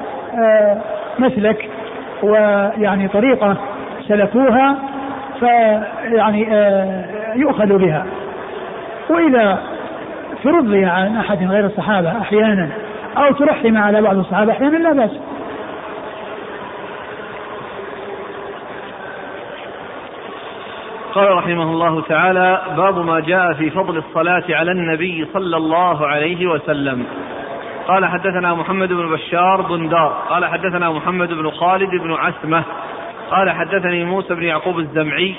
مسلك ويعني طريقة سلكوها فيعني آه، يؤخذ بها. وإذا ترضي عن أحد غير الصحابة أحيانا أو ترحم على بعض الصحابة أحيانا لا بأس. قال رحمه الله تعالى باب ما جاء في فضل الصلاة على النبي صلى الله عليه وسلم. قال حدثنا محمد بن بشار بندار قال حدثنا محمد بن خالد بن عسمة قال حدثني موسى بن يعقوب الزمعي.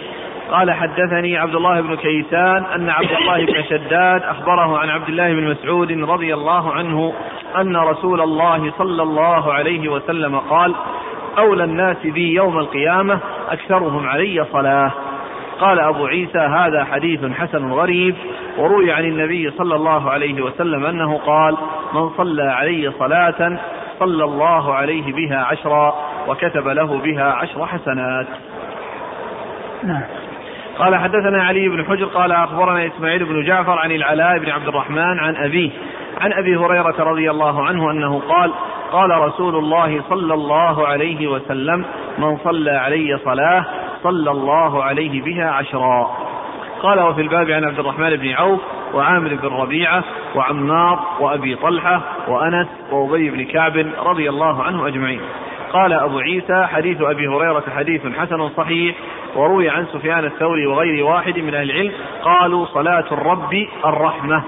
قال حدثني عبد الله بن كيسان أن عبد الله بن شداد أخبره عن عبد الله بن مسعود رضي الله عنه أن رسول الله صلى الله عليه وسلم قال أولى الناس بي يوم القيامة أكثرهم علي صلاة. قال أبو عيسى هذا حديث حسن غريب. وروي عن النبي صلى الله عليه وسلم أنه قال من صلى علي صلاة صلى الله عليه بها عشرا وكتب له بها عشر حسنات. نعم. قال حدثنا علي بن حجر قال أخبرنا إسماعيل بن جعفر عن العلاء بن عبد الرحمن عن أبيه عن أبي هريرة رضي الله عنه أنه قال قال رسول الله صلى الله عليه وسلم من صلى علي صلاة صلى الله عليه بها عشرا. قال وفي الباب عن عبد الرحمن بن عوف وعامر بن ربيعة وعمار وأبي طلحة وأنس وأبي بن كعب رضي الله عنه أجمعين. قال أبو عيسى حديث أبي هريرة حديث حسن صحيح وروي عن سفيان الثوري وغير واحد من أهل العلم قالوا صلاة الرب الرحمة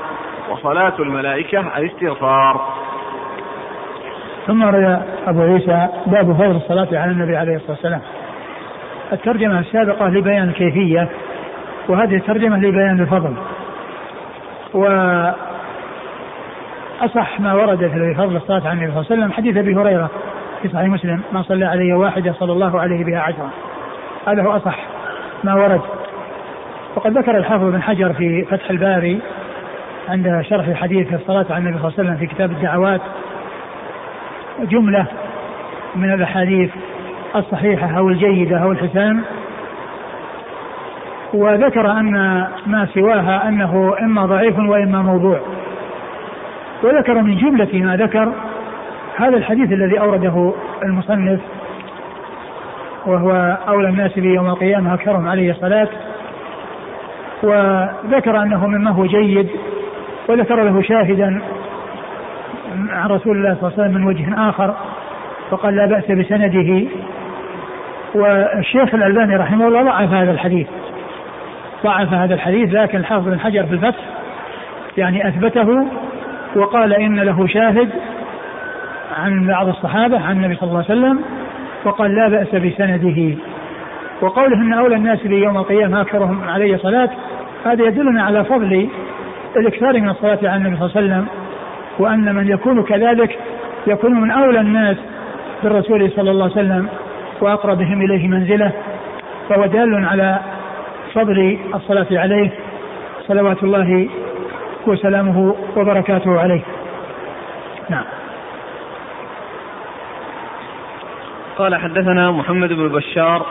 وصلاة الملائكة الاستغفار. ثم روي أبو عيسى باب فضل الصلاة على النبي عليه الصلاة والسلام. الترجمة السابقة لبيان الكيفية وهذه الترجمة لبيان الفضل. وأصح ما ورد في فضل الصلاة على النبي صلى الله عليه وسلم حديث أبي هريرة في صحيح مسلم ما صلى عليه واحدة صلى الله عليه بها عشرة هذا هو أصح ما ورد. وقد ذكر الحافظ بن حجر في فتح الباري عند شرح حديث الصلاة على النبي صلى الله عليه وسلم في كتاب الدعوات جملة من الأحاديث الصحيحة أو الجيدة أو الحسان وذكر أن ما سواها أنه إما ضعيف وإما موضوع. وذكر من جملة ما ذكر هذا الحديث الذي أورده المصنف وهو أولى الناس به يوم القيامة أكثرهم عليه الصلاة. وذكر أنه مما هو جيد وذكر له شاهدا عن رسول الله صلى الله عليه وسلم من وجه آخر فقال لا بأس بسنده. والشيخ الألباني رحمه الله ضعف هذا الحديث. ضعف هذا الحديث لكن الحافظ بن حجر في الفتح يعني أثبته وقال إن له شاهد عن بعض الصحابة عن النبي صلى الله عليه وسلم وقال لا بأس بسنده. وقوله إن أولى الناس بي يوم القيامة أكثرهم علي صلاة هذا يدلنا على فضل الإكثار من الصلاة على النبي صلى الله عليه وسلم وأن من يكون كذلك يكون من أولى الناس بالرسول صلى الله عليه وسلم وأقربهم إليه منزله فهو دال على فضل الصلاة عليه صلوات الله وسلامه وبركاته عليه. نعم. قال حدثنا محمد بن بشار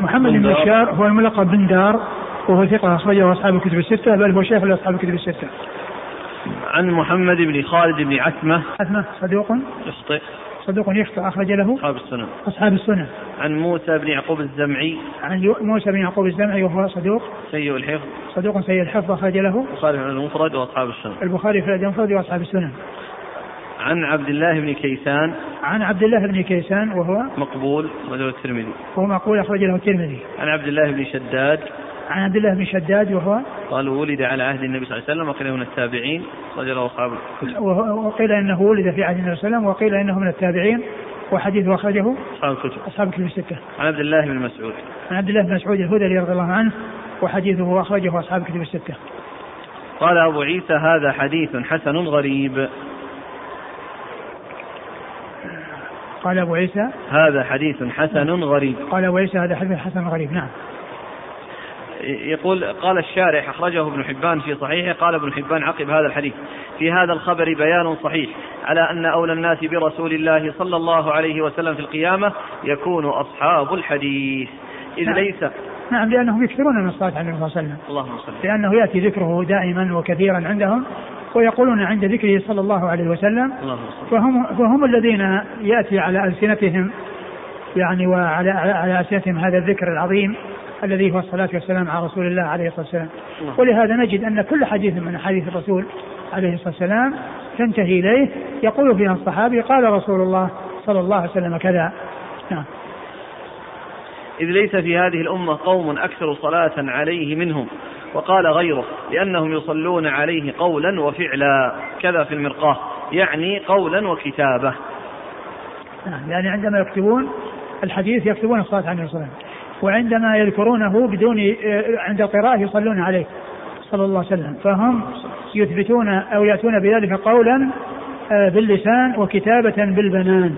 محمد بن بشار هو الملقب بن دار وهو ثقة أخرجه أصحاب الكتب الستة بل هو شيخ لأصحاب الكتب الستة. عن محمد بن خالد بن عتمة عتمة صدوق يخطئ صدوق يخطئ أخرج له أصحاب السنن أصحاب السنن عن موسى بن يعقوب الزمعي. عن موسى بن يعقوب الزمعي وهو صدوق. سيء الحفظ. صدوق سيء الحفظ أخرج له البخاري في المفرد وأصحاب السنن البخاري في المفرد وأصحاب السنن عن عبد الله بن كيسان. عن عبد الله بن كيسان وهو مقبول وله الترمذي. وهو مقبول أخرج له الترمذي. عن عبد الله بن شداد. عن عبد الله بن شداد وهو قالوا ولد على عهد النبي صلى الله عليه وسلم وقيل من التابعين. له اصحاب وقيل إنه ولد في عهد النبي صلى الله عليه وسلم وقيل إنه من التابعين وحديثه أخرجه أصحاب الكتب. أصحاب الكتب الستة. عن عبد الله بن مسعود. عن عبد الله بن مسعود الهذلي رضي الله عنه وحديثه أخرجه أصحاب كتب الستة. قال أبو عيسى هذا حديث حسن غريب. قال أبو عيسى هذا حديث حسن غريب. قال أبو عيسى هذا حديث حسن غريب. نعم. يقول قال الشارح أخرجه ابن حبان في صحيحه قال ابن حبان عقب هذا الحديث. في هذا الخبر بيان صحيح على أن أولى الناس برسول الله صلى الله عليه وسلم في القيامة يكون أصحاب الحديث. إذ نعم. ليس نعم لأنهم يكثرون من الصلاة على النبي صلى الله عليه وسلم. اللهم صل لأنه يأتي ذكره دائما وكثيرا عندهم ويقولون عند ذكره صلى الله عليه وسلم فهم, فهم الذين يأتي على ألسنتهم يعني وعلى على ألسنتهم هذا الذكر العظيم. الذي هو الصلاة والسلام على رسول الله عليه الصلاة والسلام. ولهذا نجد أن كل حديث من أحاديث الرسول عليه الصلاة والسلام تنتهي إليه. يقول فيها الصحابي قال رسول الله صلى الله عليه وسلم كذا. نعم. إذ ليس في هذه الأمة قوم أكثر صلاة عليه منهم وقال غيره لأنهم يصلون عليه قولا وفعلا كذا في المرقاة يعني قولا وكتابة. نعم. يعني عندما يكتبون الحديث يكتبون الصلاة عليه الصلاة وعندما يذكرونه بدون آه، عند القراءة يصلون عليه صلى الله عليه وسلم. فهم يثبتون أو يأتون بذلك قولا آه، باللسان وكتابة بالبنان.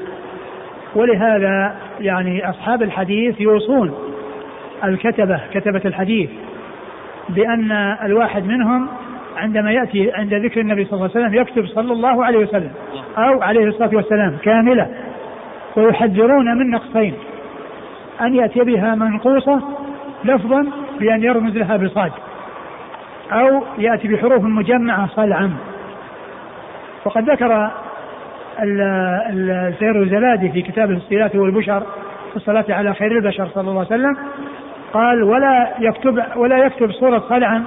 ولهذا يعني أصحاب الحديث يوصون الكتبة كتبة الحديث بأن الواحد منهم عندما يأتي عند ذكر النبي صلى الله عليه وسلم يكتب صلى الله عليه وسلم أو عليه الصلاة والسلام كاملة ويحذرون من نقصين. أن يأتي بها منقوصة لفظا بأن يرمز لها بصاد أو يأتي بحروف مجمعة صلعا. وقد ذكر السير الزلادي في كتابه الصلاة والبشر في الصلاة على خير البشر صلى الله عليه وسلم قال ولا يكتب ولا يكتب صورة صلعا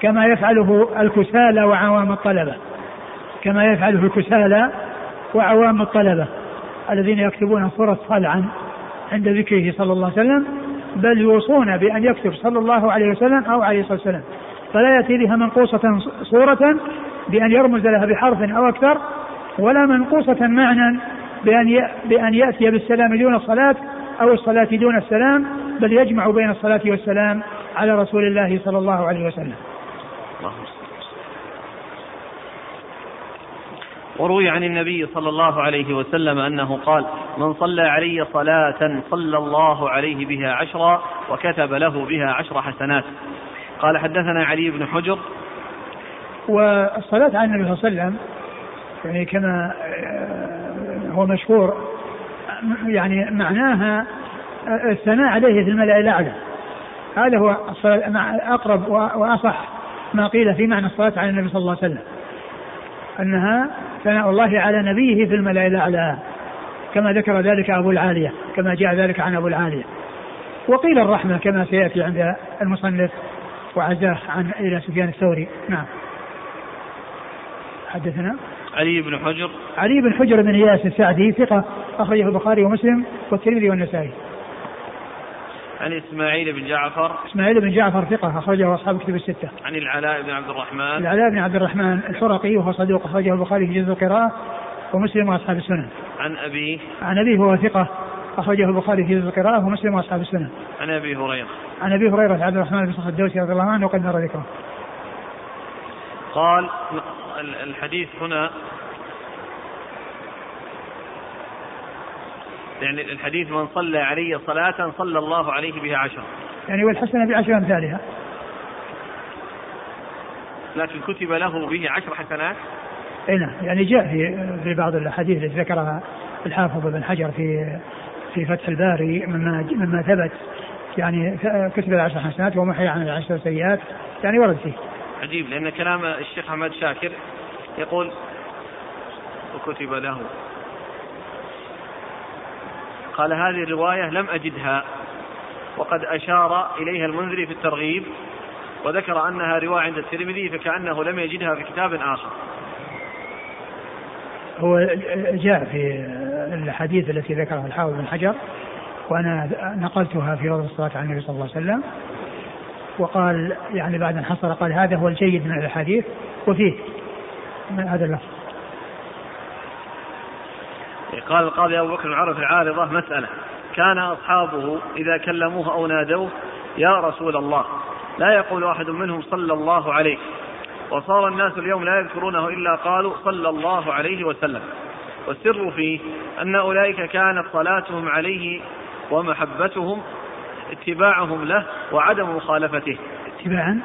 كما يفعله الكسالى وعوام الطلبة. كما يفعله الكسالى وعوام الطلبة الذين يكتبون صورة صلعا. عند ذكره صلى الله عليه وسلم بل يوصون بأن يكتب صلى الله عليه وسلم أو عليه الصلاة والسلام فلا يأتي بها منقوصة صورة بأن يرمز لها بحرف أو أكثر ولا منقوصة معنى بأن بأن يأتي بالسلام دون الصلاة أو الصلاة دون السلام بل يجمع بين الصلاة والسلام على رسول الله صلى الله عليه وسلم. وروي عن النبي صلى الله عليه وسلم أنه قال من صلى علي صلاة صلى الله عليه بها عشرا وكتب له بها عشر حسنات. قال حدثنا علي بن حجر. والصلاة على النبي صلى الله عليه وسلم يعني كما آه، هو مشهور يعني معناها الثناء عليه في الملأ الأعلى. هذا هو أقرب وأصح ما قيل في معنى الصلاة على النبي صلى الله عليه وسلم. أنها ثناء الله على نبيه في الملأ الأعلى كما ذكر ذلك أبو العالية كما جاء ذلك عن أبو العالية. وقيل الرحمة كما سيأتي عند المصنف وعزاه عن إلى سفيان الثوري. نعم. حدثنا؟ علي بن حجر. علي بن حجر بن اياس السعدي ثقة أخرجه البخاري ومسلم والترمذي والنسائي. عن إسماعيل بن جعفر إسماعيل بن جعفر ثقة أخرجه أصحاب كتب الستة. عن العلاء بن عبد الرحمن العلاء بن عبد الرحمن الحرقي وهو صدوق أخرجه البخاري في جزء القراءة ومسلم وأصحاب السنن. عن أبيه عن أبيه وهو ثقة أخرجه البخاري في جزء القراءة ومسلم وأصحاب السنن. عن أبي هريرة عن أبي هريرة عبد الرحمن بن صخر الدوسي رضي الله عنه وقد مر ذكره. قال الحديث هنا يعني الحديث من صلى علي صلاة صلى الله عليه بها عشرة يعني والحسنة بعشر أمثالها. لكن كتب له به عشر حسنات؟ اي نعم يعني جاء في في بعض الأحاديث التي ذكرها الحافظ ابن حجر في في فتح الباري مما مما ثبت. يعني كتب العشر حسنات ومحي عن العشر سيئات. يعني ورد فيه. عجيب لأن كلام الشيخ أحمد شاكر يقول وكتب له قال هذه الرواية لم أجدها. وقد أشار إليها المنذري في الترغيب وذكر أنها رواية عند الترمذي فكأنه لم يجدها في كتاب آخر. هو جاء في الحديث التي ذكرها الحافظ بن حجر وأنا نقلتها في روضة الصلاة على النبي صلى الله عليه وسلم. وقال يعني بعد أن حصل قال هذا هو الجيد من الأحاديث وفيه من هذا اللفظ. قال القاضي أبو بكر عرف العارضة مسألة. كان أصحابه إذا كلموه أو نادوه يا رسول الله لا يقول أحد منهم صلى الله عليه. وصار الناس اليوم لا يذكرونه إلا قالوا صلى الله عليه وسلم. والسر فيه أن أولئك كانت صلاتهم عليه ومحبتهم اتباعهم له وعدم مخالفته. اتباعا؟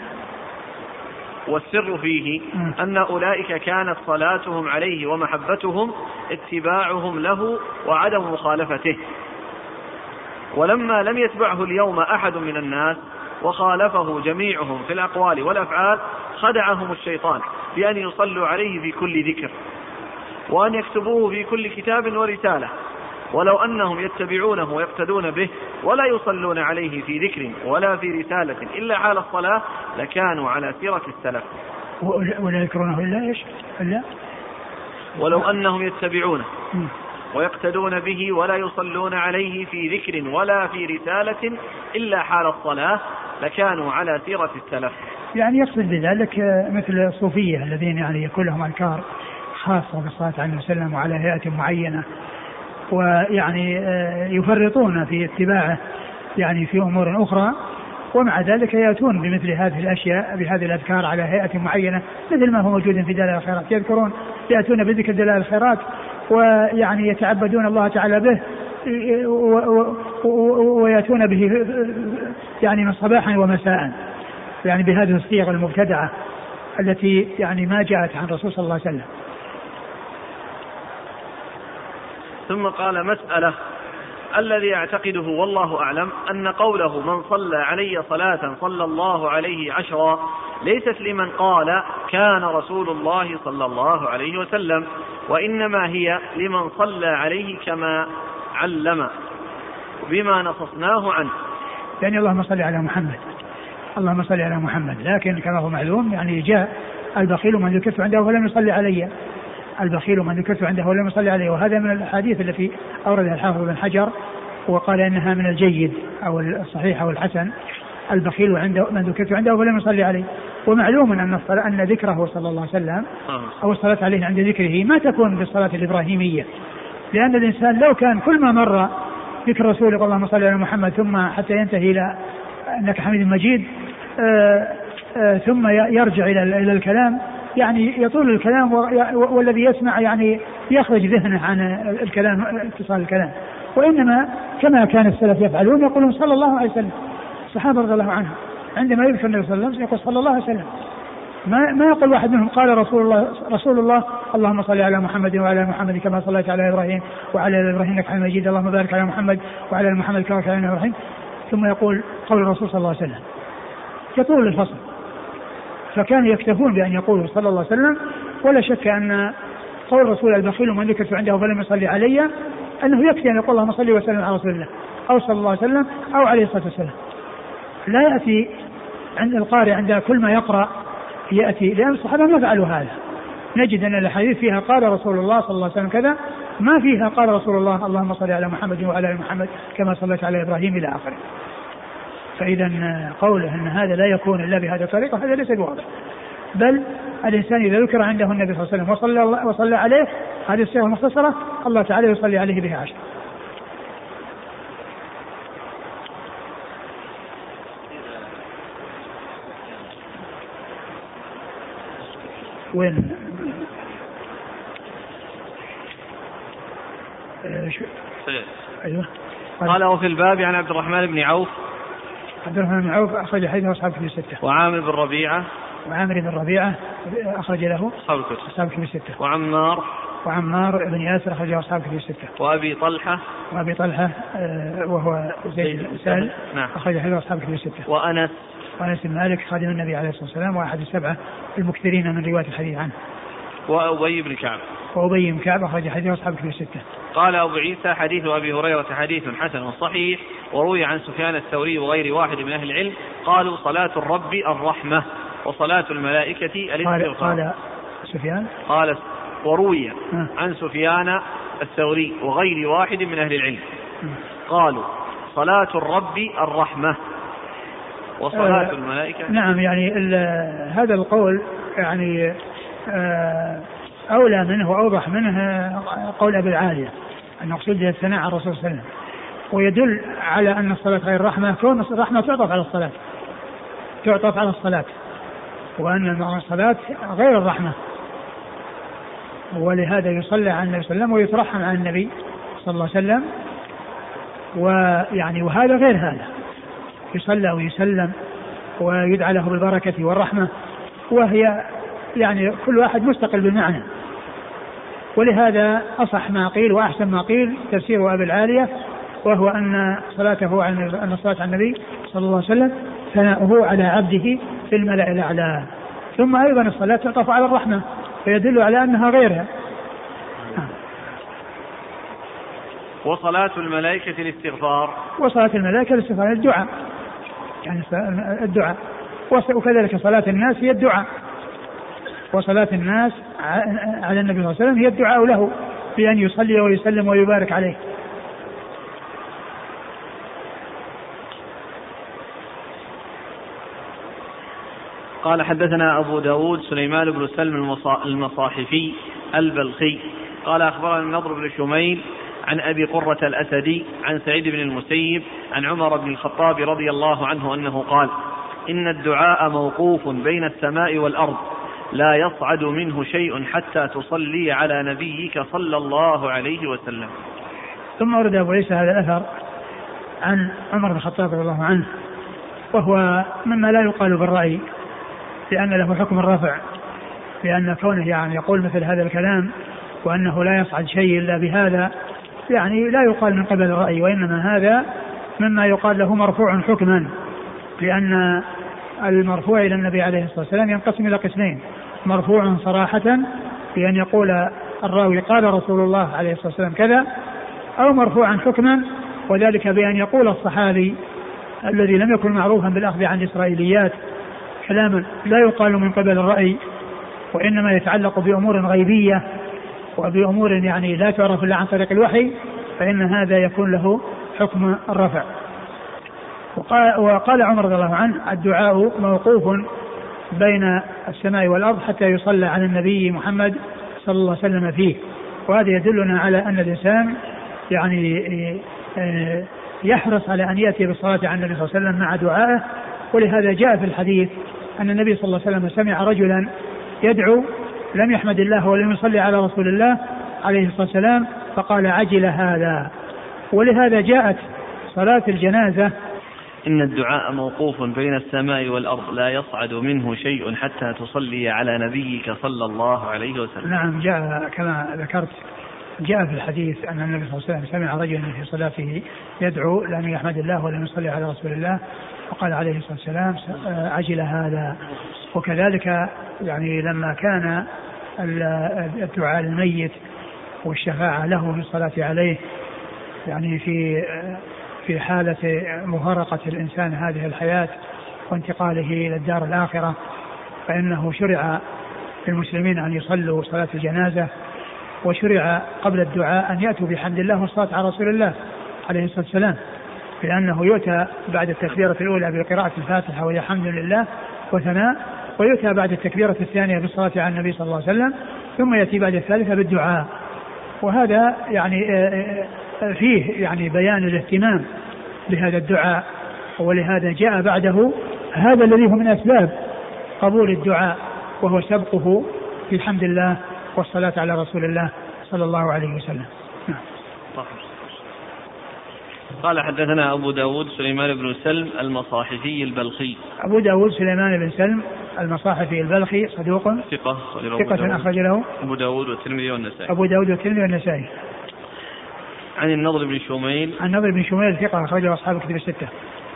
والسر فيه أن أولئك كانت صلاتهم عليه ومحبتهم اتباعهم له وعدم مخالفته. ولما لم يتبعه اليوم أحد من الناس وخالفه جميعهم في الأقوال والأفعال خدعهم الشيطان بأن يصلوا عليه في كل ذكر وأن يكتبوه في كل كتاب ورسالة. ولو أنهم يتبعونه ويقتدون به ولا يصلون عليه في ذكر ولا في رسالة إلا حال الصلاة لكانوا على سيرة السلف. ولا يذكرونه إلا إيش؟ إلا ولو أنهم يتبعونه ويقتدون به ولا يصلون عليه في ذكر ولا في رسالة إلا حال الصلاة لكانوا على سيرة السلف. يعني يقصد بذلك مثل الصوفية الذين يعني يكون لهم أذكار خاصة بالصلاة عليه وسلم وعلى هيئة معينة. ويعني آه، يفرطون في اتباعه يعني في أمور أخرى ومع ذلك يأتون بمثل هذه الأشياء بهذه الأذكار على هيئة معينة مثل ما هو موجود في دلائل الخيرات. يذكرون يأتون بذكر دلائل الخيرات ويعني يتعبدون الله تعالى به ويأتون به يعني صباحا ومساء يعني بهذه الصيغ المبتدعة التي يعني ما جاءت عن الرسول صلى الله عليه وسلم. ثم قال مسألة الذي أعتقده والله أعلم أن قوله من صلى علي صلاة صلى الله عليه عشرا ليست لمن قال كان رسول الله صلى الله عليه وسلم وإنما هي لمن صلى عليه كما علم بما نصصناه عنه. يعني اللهم صل على محمد. اللهم صل على محمد. لكن كما هو معلوم يعني جاء البخيل من ذكرت عنده ولم يصلي علي. البخيل من ذكرت عنده ولم يصلي عليه. وهذا من الأحاديث التي أوردها الحافظ بن حجر وقال إنها من الجيد أو الصحيح أو الحسن. البخيل عنده من ذكرت عنده ولم يصلي عليه. ومعلوم أن الصلاة أن ذكره صلى الله عليه وسلم أو الصلاة عليه عند ذكره ما تكون بالصلاه الإبراهيمية. لأن الإنسان لو كان كل ما مر ذكر رسولك اللهم صل على محمد ثم حتى ينتهي إلى أنك حميد مجيد آآ آآ ثم يرجع إلى إلى الكلام يعني يطول الكلام والذي يسمع يعني يخرج ذهنه عن الكلام اتصال الكلام. وإنما كما كان السلف يفعلون يقولون صلى الله عليه وسلم. الصحابة رضي الله عنهم. عندما يذكر النبي صلى الله عليه وسلم يقول صلى الله عليه وسلم. ما ما يقول واحد منهم؟ قال رسول الله رسول الله اللهم صل على محمد وعلى محمد كما صليت على إبراهيم وعلى آل إبراهيم إنك مجيد. اللهم بارك على محمد وعلى آل محمد كما كان على إبراهيم. ثم يقول قول الرسول صلى الله عليه وسلم. يطول الفصل. فكانوا يكتفون بأن يقولوا صلى الله عليه وسلم ولا شك أن قول الرسول البخيل من ذكرت عنده فلم يصلي علي أنه يكفي أن يقول اللهم صل وسلم على رسول الله أو صلى الله عليه وسلم أو عليه الصلاة والسلام لا يأتي عند القارئ عند كل ما يقرأ يأتي لأن الصحابة ما فعلوا هذا نجد أن الأحاديث فيها قال رسول الله صلى الله عليه وسلم كذا ما فيها قال رسول الله اللهم صل على محمد وعلى آل محمد كما صليت على إبراهيم إلى آخره. فإذا قوله أن هذا لا يكون إلا بهذه الطريقة هذا ليس بواضح. بل الإنسان إذا ذكر عنده النبي صلى الله عليه وسلم وصلى, وصلى عليه هذه الصيغة المختصرة الله تعالى يصلي عليه بها عشر. وين؟ أيوه. قال وفي الباب عن عبد الرحمن بن عوف عبد الرحمن بن عوف أخرج حديثه أصحاب كتب الستة. وعامر بن ربيعة وعامر بن ربيعة أخرج له أصحاب الكتب أصحاب كتب الستة. وعمار وعمار بن ياسر أخرجه أصحاب كتب الستة. وأبي طلحة وأبي طلحة آه، وهو زيد بن سهل نعم أخرج حديث أصحاب كتب الستة. وأنس وأنس بن مالك خادم النبي عليه الصلاة والسلام وأحد السبعة المكثرين من رواية الحديث عنه. وأبي بن كعب وأبي بن كعب أخرج حديث أصحاب كتب الستة. قال أبو عيسى حديث أبي هريرة حديث حسن صحيح وروي عن سفيان الثوري وغير واحد من أهل العلم قالوا صلاة الرب الرحمة وصلاة الملائكة الاستغفار. قال سفيان؟ قال وروي عن سفيان الثوري وغير واحد من أهل العلم. قالوا صلاة الرب الرحمة وصلاة آه الملائكة. نعم يعني هذا القول يعني آه أولى منه وأوضح منه قول أبي العالية. المقصود الثناء على الرسول صلى الله عليه وسلم. ويدل على أن الصلاة غير رحمة. كون الرحمة تعطف على الصلاة. تعطف على الصلاة. وأن الصلاة غير الرحمة. ولهذا يصلى على النبي صلى الله عليه وسلم ويترحم على النبي صلى الله عليه وسلم. ويعني وهذا غير هذا. يصلى ويسلم ويدعى له بالبركة والرحمة. وهي يعني كل واحد مستقل بالمعنى. ولهذا أصح ما قيل وأحسن ما قيل تفسير أبي العالية وهو أن صلاته على أن الصلاة على النبي صلى الله عليه وسلم ثناؤه على عبده في الملأ الأعلى. ثم أيضا الصلاة تعطف على الرحمة فيدل على أنها غيرها. وصلاة الملائكة الاستغفار. وصلاة الملائكة الاستغفار الدعاء. يعني الدعاء. وكذلك صلاة الناس هي الدعاء. وصلاة الناس على النبي صلى الله عليه وسلم هي الدعاء له بأن يصلي ويسلم ويبارك عليه. قال حدثنا أبو داود سليمان بن سلم المصاحفي البلخي. قال أخبرنا النضر بن شميل عن أبي قرة الأسدي عن سعيد بن المسيب عن عمر بن الخطاب رضي الله عنه أنه قال إن الدعاء موقوف بين السماء والأرض. لا يصعد منه شيء حتى تصلي على نبيك صلى الله عليه وسلم. ثم ورد أبو عيسى هذا الأثر عن عمر بن الخطاب رضي الله عنه وهو مما لا يقال بالرأي لأن له حكم الرفع لأن كونه يعني يقول مثل هذا الكلام وأنه لا يصعد شيء إلا بهذا يعني لا يقال من قبل الرأي وإنما هذا مما يقال له مرفوع حكما لأن المرفوع إلى النبي عليه الصلاة والسلام ينقسم إلى قسمين. مرفوع صراحة بأن يقول الراوي قال رسول الله عليه الصلاة والسلام كذا أو مرفوعا حكما وذلك بأن يقول الصحابي الذي لم يكن معروفا بالأخذ عن الإسرائيليات كلاما لا يقال من قبل الرأي وإنما يتعلق بأمور غيبية وبأمور يعني لا تعرف إلا عن طريق الوحي فإن هذا يكون له حكم الرفع. وقال, عمر رضي الله عنه الدعاء موقوف بين السماء والأرض حتى يصلى على النبي محمد صلى الله عليه وسلم فيه. وهذا يدلنا على أن الإنسان يعني آه، يحرص على أن يأتي بالصلاة على النبي صلى الله عليه وسلم مع دعائه. ولهذا جاء في الحديث أن النبي صلى الله عليه وسلم سمع رجلا يدعو لم يحمد الله ولم يصلي على رسول الله عليه الصلاة والسلام فقال عجل هذا. ولهذا جاءت صلاة الجنازة إن الدعاء موقوف بين السماء والأرض لا يصعد منه شيء حتى تصلي على نبيك صلى الله عليه وسلم. نعم جاء كما ذكرت جاء في الحديث أن النبي صلى الله عليه وسلم سمع رجلا في صلاته يدعو لم يحمد الله ولم يصلي على رسول الله وقال عليه الصلاة والسلام عجل هذا. وكذلك يعني لما كان الدعاء للميت والشفاعة له في الصلاة عليه يعني في في حالة مفارقة الإنسان هذه الحياة وانتقاله إلى الدار الآخرة فإنه شرع للمسلمين أن يصلوا صلاة الجنازة وشرع قبل الدعاء أن يأتوا بحمد الله والصلاة على رسول الله عليه الصلاة والسلام لأنه يؤتى بعد التكبيرة الأولى بقراءة الفاتحة وهي حمد لله وثناء ويؤتى بعد التكبيرة الثانية بالصلاة على النبي صلى الله عليه وسلم ثم يأتي بعد الثالثة بالدعاء. وهذا يعني آه، آه، فيه يعني بيان الاهتمام بهذا الدعاء ولهذا جاء بعده هذا الذي هو من أسباب قبول الدعاء وهو سبقه في حمد الله والصلاة على رسول الله صلى الله عليه وسلم. نعم. قال حدثنا أبو داود سليمان بن سلم المصاحفي البلخي. أبو داود سليمان بن سلم المصاحفي البلخي صدوق ثقة ثقة أخرج له أبو داود والترمذي والنسائي. أبو داود والترمذي والنسائي. عن النضر بن شميل. عن النضر بن شميل ثقة أخرجه أصحاب الكتب الستة.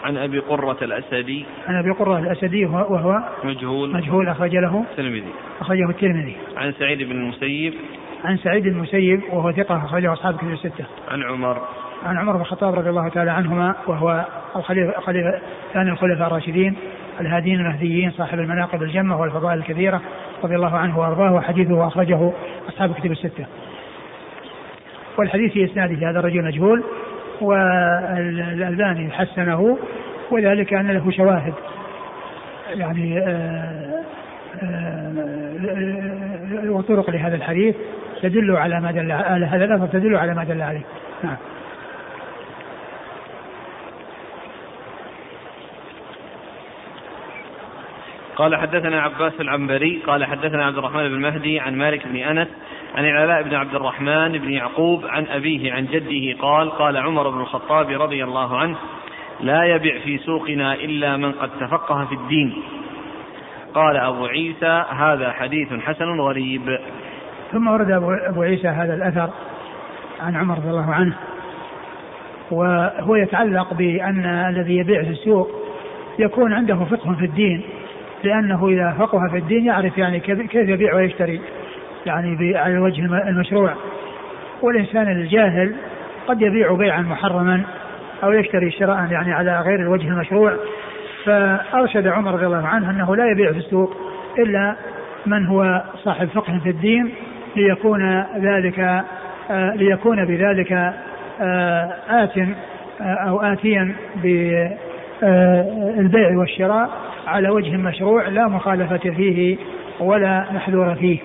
عن أبي قرة الأسدي. عن أبي قرة الأسدي وهو مجهول. مجهول أخرج له الترمذي. أخرجه الترمذي. عن سعيد بن المسيب. عن سعيد المسيب وهو ثقة أخرجه أصحاب الكتب الستة. عن عمر. عن عمر بن الخطاب رضي الله تعالى عنهما وهو الخليفة خليفة ثاني الخلفاء الراشدين الهادين المهديين صاحب المناقب الجمة والفضائل الكثيرة رضي الله عنه وأرضاه وحديثه أخرجه أصحاب الكتب الستة. والحديث في إسناده هذا الرجل مجهول والألباني حسنه وذلك أن له شواهد. يعني آه، آه، وطرق لهذا الحديث تدل على ما دل على هذا الأثر تدل على ما دل عليه. نعم. قال حدثنا عباس العنبري قال حدثنا عبد الرحمن بن مهدي عن مالك بن أنس عن العلاء بن عبد الرحمن بن يعقوب عن أبيه عن جده قال قال عمر بن الخطاب رضي الله عنه لا يبع في سوقنا إلا من قد تفقه في الدين. قال أبو عيسى هذا حديث حسن غريب. ثم ورد أبو عيسى هذا الأثر عن عمر رضي الله عنه وهو يتعلق بأن الذي يبيع في السوق يكون عنده فقه في الدين لأنه إذا فقه في الدين يعرف يعني كيف يبيع ويشتري. يعني على الوجه المشروع. والإنسان الجاهل قد يبيع بيعا محرما أو يشتري شراء يعني على غير الوجه المشروع. فأرشد عمر رضي الله عنه أنه لا يبيع في السوق إلا من هو صاحب فقه في الدين ليكون ذلك آه ليكون بذلك آه آت آه أو آتيا بالبيع والشراء على وجه مشروع لا مخالفة فيه ولا محذور فيه.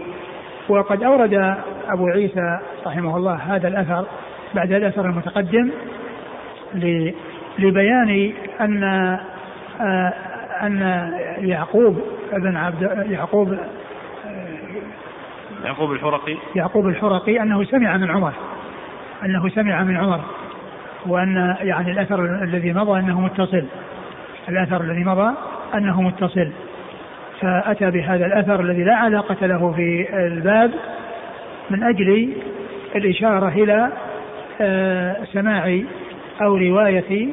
وقد أورد أبو عيسى رحمه الله هذا الأثر بعد الأثر المتقدم لبيان أن آه، أن يعقوب ابن عبد يعقوب يعقوب الحرقي. يعقوب الحرقي أنه سمع من عمر أنه سمع من عمر وأن يعني الأثر الذي مضى أنه متصل الأثر الذي مضى أنه متصل. فأتى بهذا الأثر الذي لا علاقة له في الباب من أجل الإشارة إلى آه، سماع أو رواية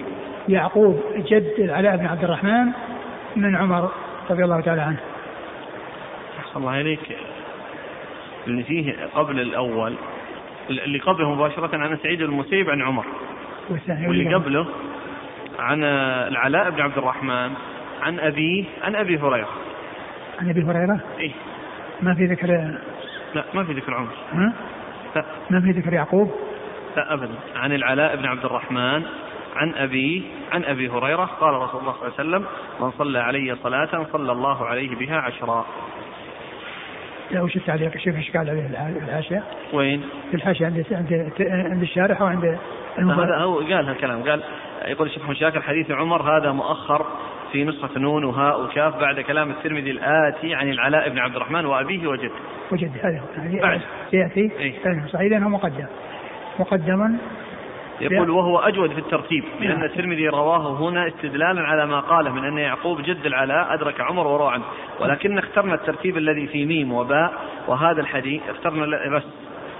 يعقوب جد العلاء بن عبد الرحمن من عمر رضي الله تعالى عنه. أحسن الله إليك. اللي فيه قبل الأول اللي قبله مباشرة عن سعيد المسيب عن عمر. واللي قبله عن العلاء بن عبد الرحمن عن أبيه عن أبي هريرة. عن أبي هريرة؟ إيه. ما في ذكر لا ما في ذكر عمر. ها؟ لا. ما في ذكر يعقوب؟ لا أبدا. عن العلاء بن عبد الرحمن عن أبيه عن أبي هريرة قال رسول الله صلى الله عليه وسلم من صلى علي صلاة صلى الله عليه بها عشرا. لا وش التعليق؟ شوف إيش قال عليه الحاشية. وين؟ في الحاشية عند عند عند الشارح أو عند هذا هو قال هالكلام. قال يقول الشيخ مشاكر حديث عمر هذا مؤخر في نسخة نون وهاء وكاف بعد كلام الترمذي الآتي عن العلاء بن عبد الرحمن وأبيه وجده. وجد هذا يعني بعد. سيأتي. إيه؟ صحيح لأنه مقدم. مقدما. يقول وهو أجود في الترتيب لأن نعم. الترمذي رواه هنا استدلالا على ما قاله من أن يعقوب جد العلاء أدرك عمر وروى عنه. ولكن اخترنا الترتيب الذي في ميم وباء وهذا الحديث. اخترنا بس.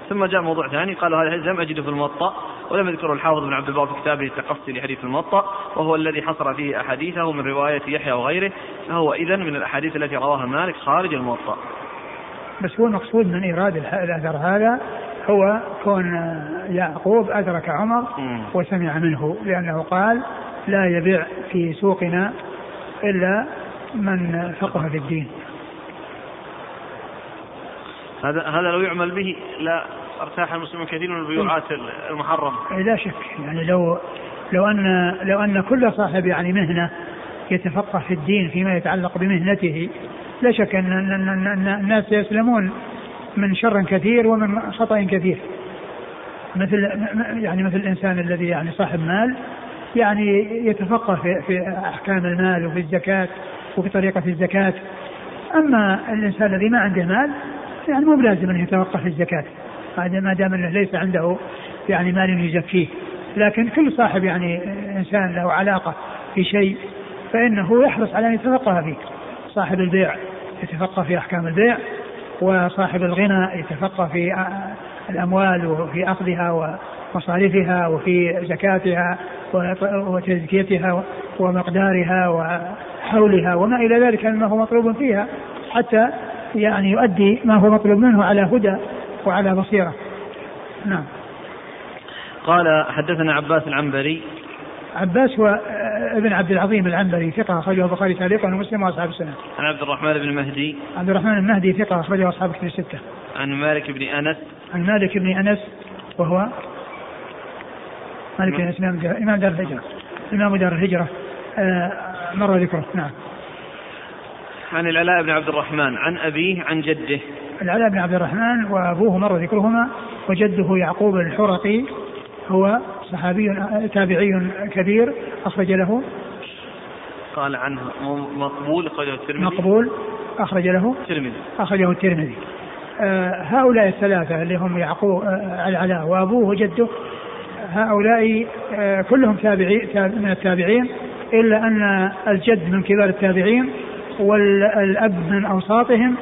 ثم جاء موضوع ثاني قالوا هذا لم أجده في الموطأ. ولم يذكره الحافظ بن عبد البر في كتابه التقصي لحديث الموطأ وهو الذي حصر فيه أحاديثه من رواية يحيى وغيره فهو إذا من الأحاديث التي رواها مالك خارج الموطأ بس هو المقصود من إيراد الأثر هذا هو كون يعقوب أدرك عمر وسمع منه لأنه قال لا يبيع في سوقنا إلا من فقه في الدين. هذا هذا لو يعمل به لا أرتاح المسلمون كثير من البيوعات المحرمة. لا شك يعني لو لو أن لو أن كل صاحب يعني مهنة يتفقه في الدين فيما يتعلق بمهنته لا شك أن الناس يسلمون من شر كثير ومن خطأ كثير. مثل يعني مثل الإنسان الذي يعني صاحب مال يعني يتفقه في في أحكام المال وفي الزكاة وفي طريقة الزكاة. أما الإنسان الذي ما عنده مال يعني مو بلازم انه يتوقف الزكاة ما دام إنه ليس عنده يعني مال يزكيه. لكن كل صاحب يعني إنسان له علاقة في شيء فإنه يحرص على أن يتفقه فيه. صاحب البيع يتفقه في أحكام البيع وصاحب الغنى يتفقه في الأموال وفي اخذها ومصاريفها وفي زكاتها وتزكيتها ومقدارها وحولها وما إلى ذلك مما هو مطلوب فيها حتى يعني يؤدي ما هو مطلوب منه على هدى وعلى بصيرة نعم قال حدثنا عباس العنبري عباس هو ابن عبد العظيم العنبري ثقة أخرجه البخاري تعليقا ومسلم وأصحاب السنة. عن عبد الرحمن بن مهدي. عبد الرحمن المهدي ثقة أخرجه أصحاب كتب الستة. عن مالك بن أنس. عن مالك بن أنس وهو مالك بن أنس إمام دار الهجرة. إمام دار الهجرة آه، مر ذكره نعم. عن العلاء بن عبد الرحمن عن أبيه عن جده العلاء بن عبد الرحمن وأبوه مر ذكرهما وجده يعقوب الحرقي هو صحابي تابعي كبير أخرج له. قال عنه مقبول أخرجه الترمذي. مقبول أخرج له. الترمذي. أخرجه الترمذي. آه هؤلاء الثلاثة اللي هم يعقوب آه العلاء وأبوه وجده هؤلاء آه كلهم تابعي من التابعين إلا أن الجد من كبار التابعين والأب من أوساطهم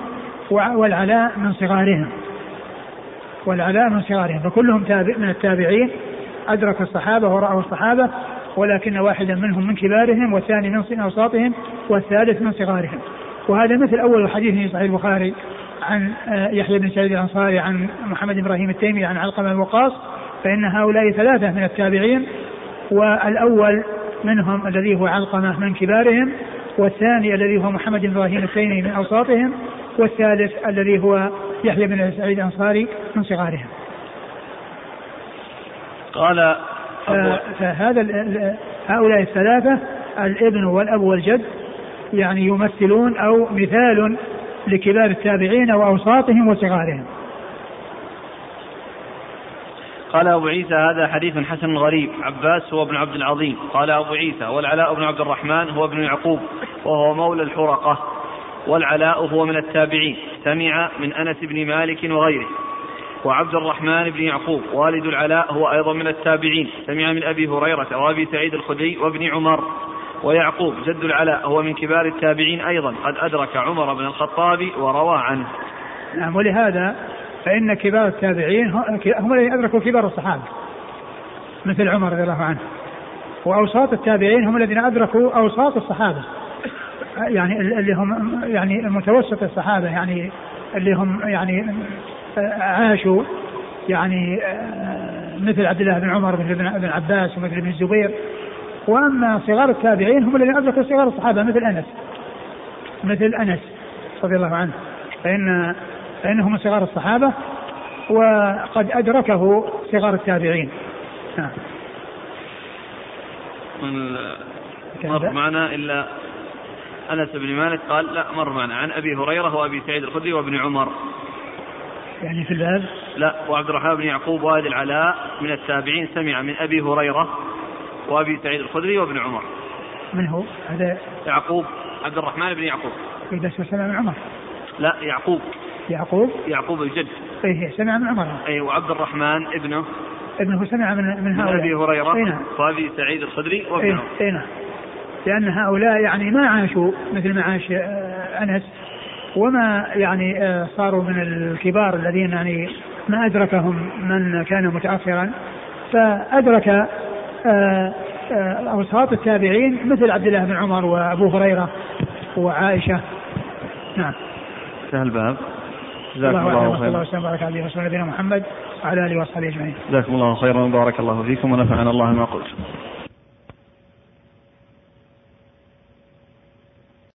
والعلاء من صغارهم. والعلاء من صغارهم. فكلهم تابع من التابعين. أدرك الصحابة ورأوا الصحابة ولكن واحدا منهم من كبارهم والثاني من أوساطهم والثالث من صغارهم. وهذا مثل أول حديث في صحيح البخاري عن آه، يحيى بن سعيد الأنصاري عن محمد إبراهيم التيمي عن علقمة الوقاص فإن هؤلاء ثلاثة من التابعين والأول منهم الذي هو علقمة من كبارهم والثاني الذي هو محمد إبراهيم التيمي من أوساطهم والثالث الذي هو يحيى بن سعيد الأنصاري من صغارهم قال فهذا هؤلاء الثلاثة الابن والأب والجد يعني يمثلون أو مثال لكبار التابعين وأوساطهم وصغارهم. قال أبو عيسى هذا حديث حسن غريب. عباس هو ابن عبد العظيم. قال أبو عيسى والعلاء بن عبد الرحمن هو ابن يعقوب وهو مولى الحرقة. والعلاء هو من التابعين. سمع من أنس بن مالك وغيره. وعبد الرحمن بن يعقوب. والد العلاء هو أيضا من التابعين. سمع من أبي هريرة وأبي سعيد الخدري وابن عمر ويعقوب. جد العلاء هو من كبار التابعين أيضا. قد أدرك عمر بن الخطاب وروى عنه. نعم ولهذا فإن كبار التابعين هم الذين أدركوا كبار الصحابة مثل عمر رضي الله عنه. وأوساط التابعين هم الذين أدركوا أوساط الصحابة. يعني اللي هم يعني متوسط الصحابة يعني اللي هم يعني عاشوا يعني مثل عبد الله بن عمر مثل ابن عباس ومثل ابن الزبير. وأما صغار التابعين هم الذين أدركوا صغار الصحابة مثل أنس مثل أنس رضي الله عنه. فان فانه من صغار الصحابة وقد أدركه صغار التابعين. نعم. مر معنا إلا أنس بن مالك قال لا مر معنا. عن أبي هريرة وأبي سعيد الخدري وابن عمر. يعني في الباب؟ لا وعبد الرحمن بن يعقوب وادي العلاء من التابعين سمع من أبي هريرة وأبي سعيد الخدري وابن عمر. من هو؟ هذا يعقوب عبد الرحمن بن يعقوب. إيه بس سمع من عمر. لا يعقوب. يعقوب؟ يعقوب الجد. إيه سمع من عمر. أي وعبد الرحمن ابنه. ابنه سمع من من هؤلاء من أبي هريرة إيه نعم. وأبي سعيد الخدري وابن إيه عمر اي نعم. لأن هؤلاء يعني ما عاشوا مثل ما عاش آه، أنس. وما يعني آه، صاروا من الكبار الذين يعني ما أدركهم من كان متأخرا. فأدرك آه، أوساط التابعين مثل عبد الله بن عمر وأبو هريرة وعائشة. نعم. سهل باب جزاكم الله خيرا. الله وسلم وبارك على نبينا محمد وعلى آله واصحابه أجمعين. جزاكم الله خيرا وبارك الله فيكم ونفعنا الله ما قلت.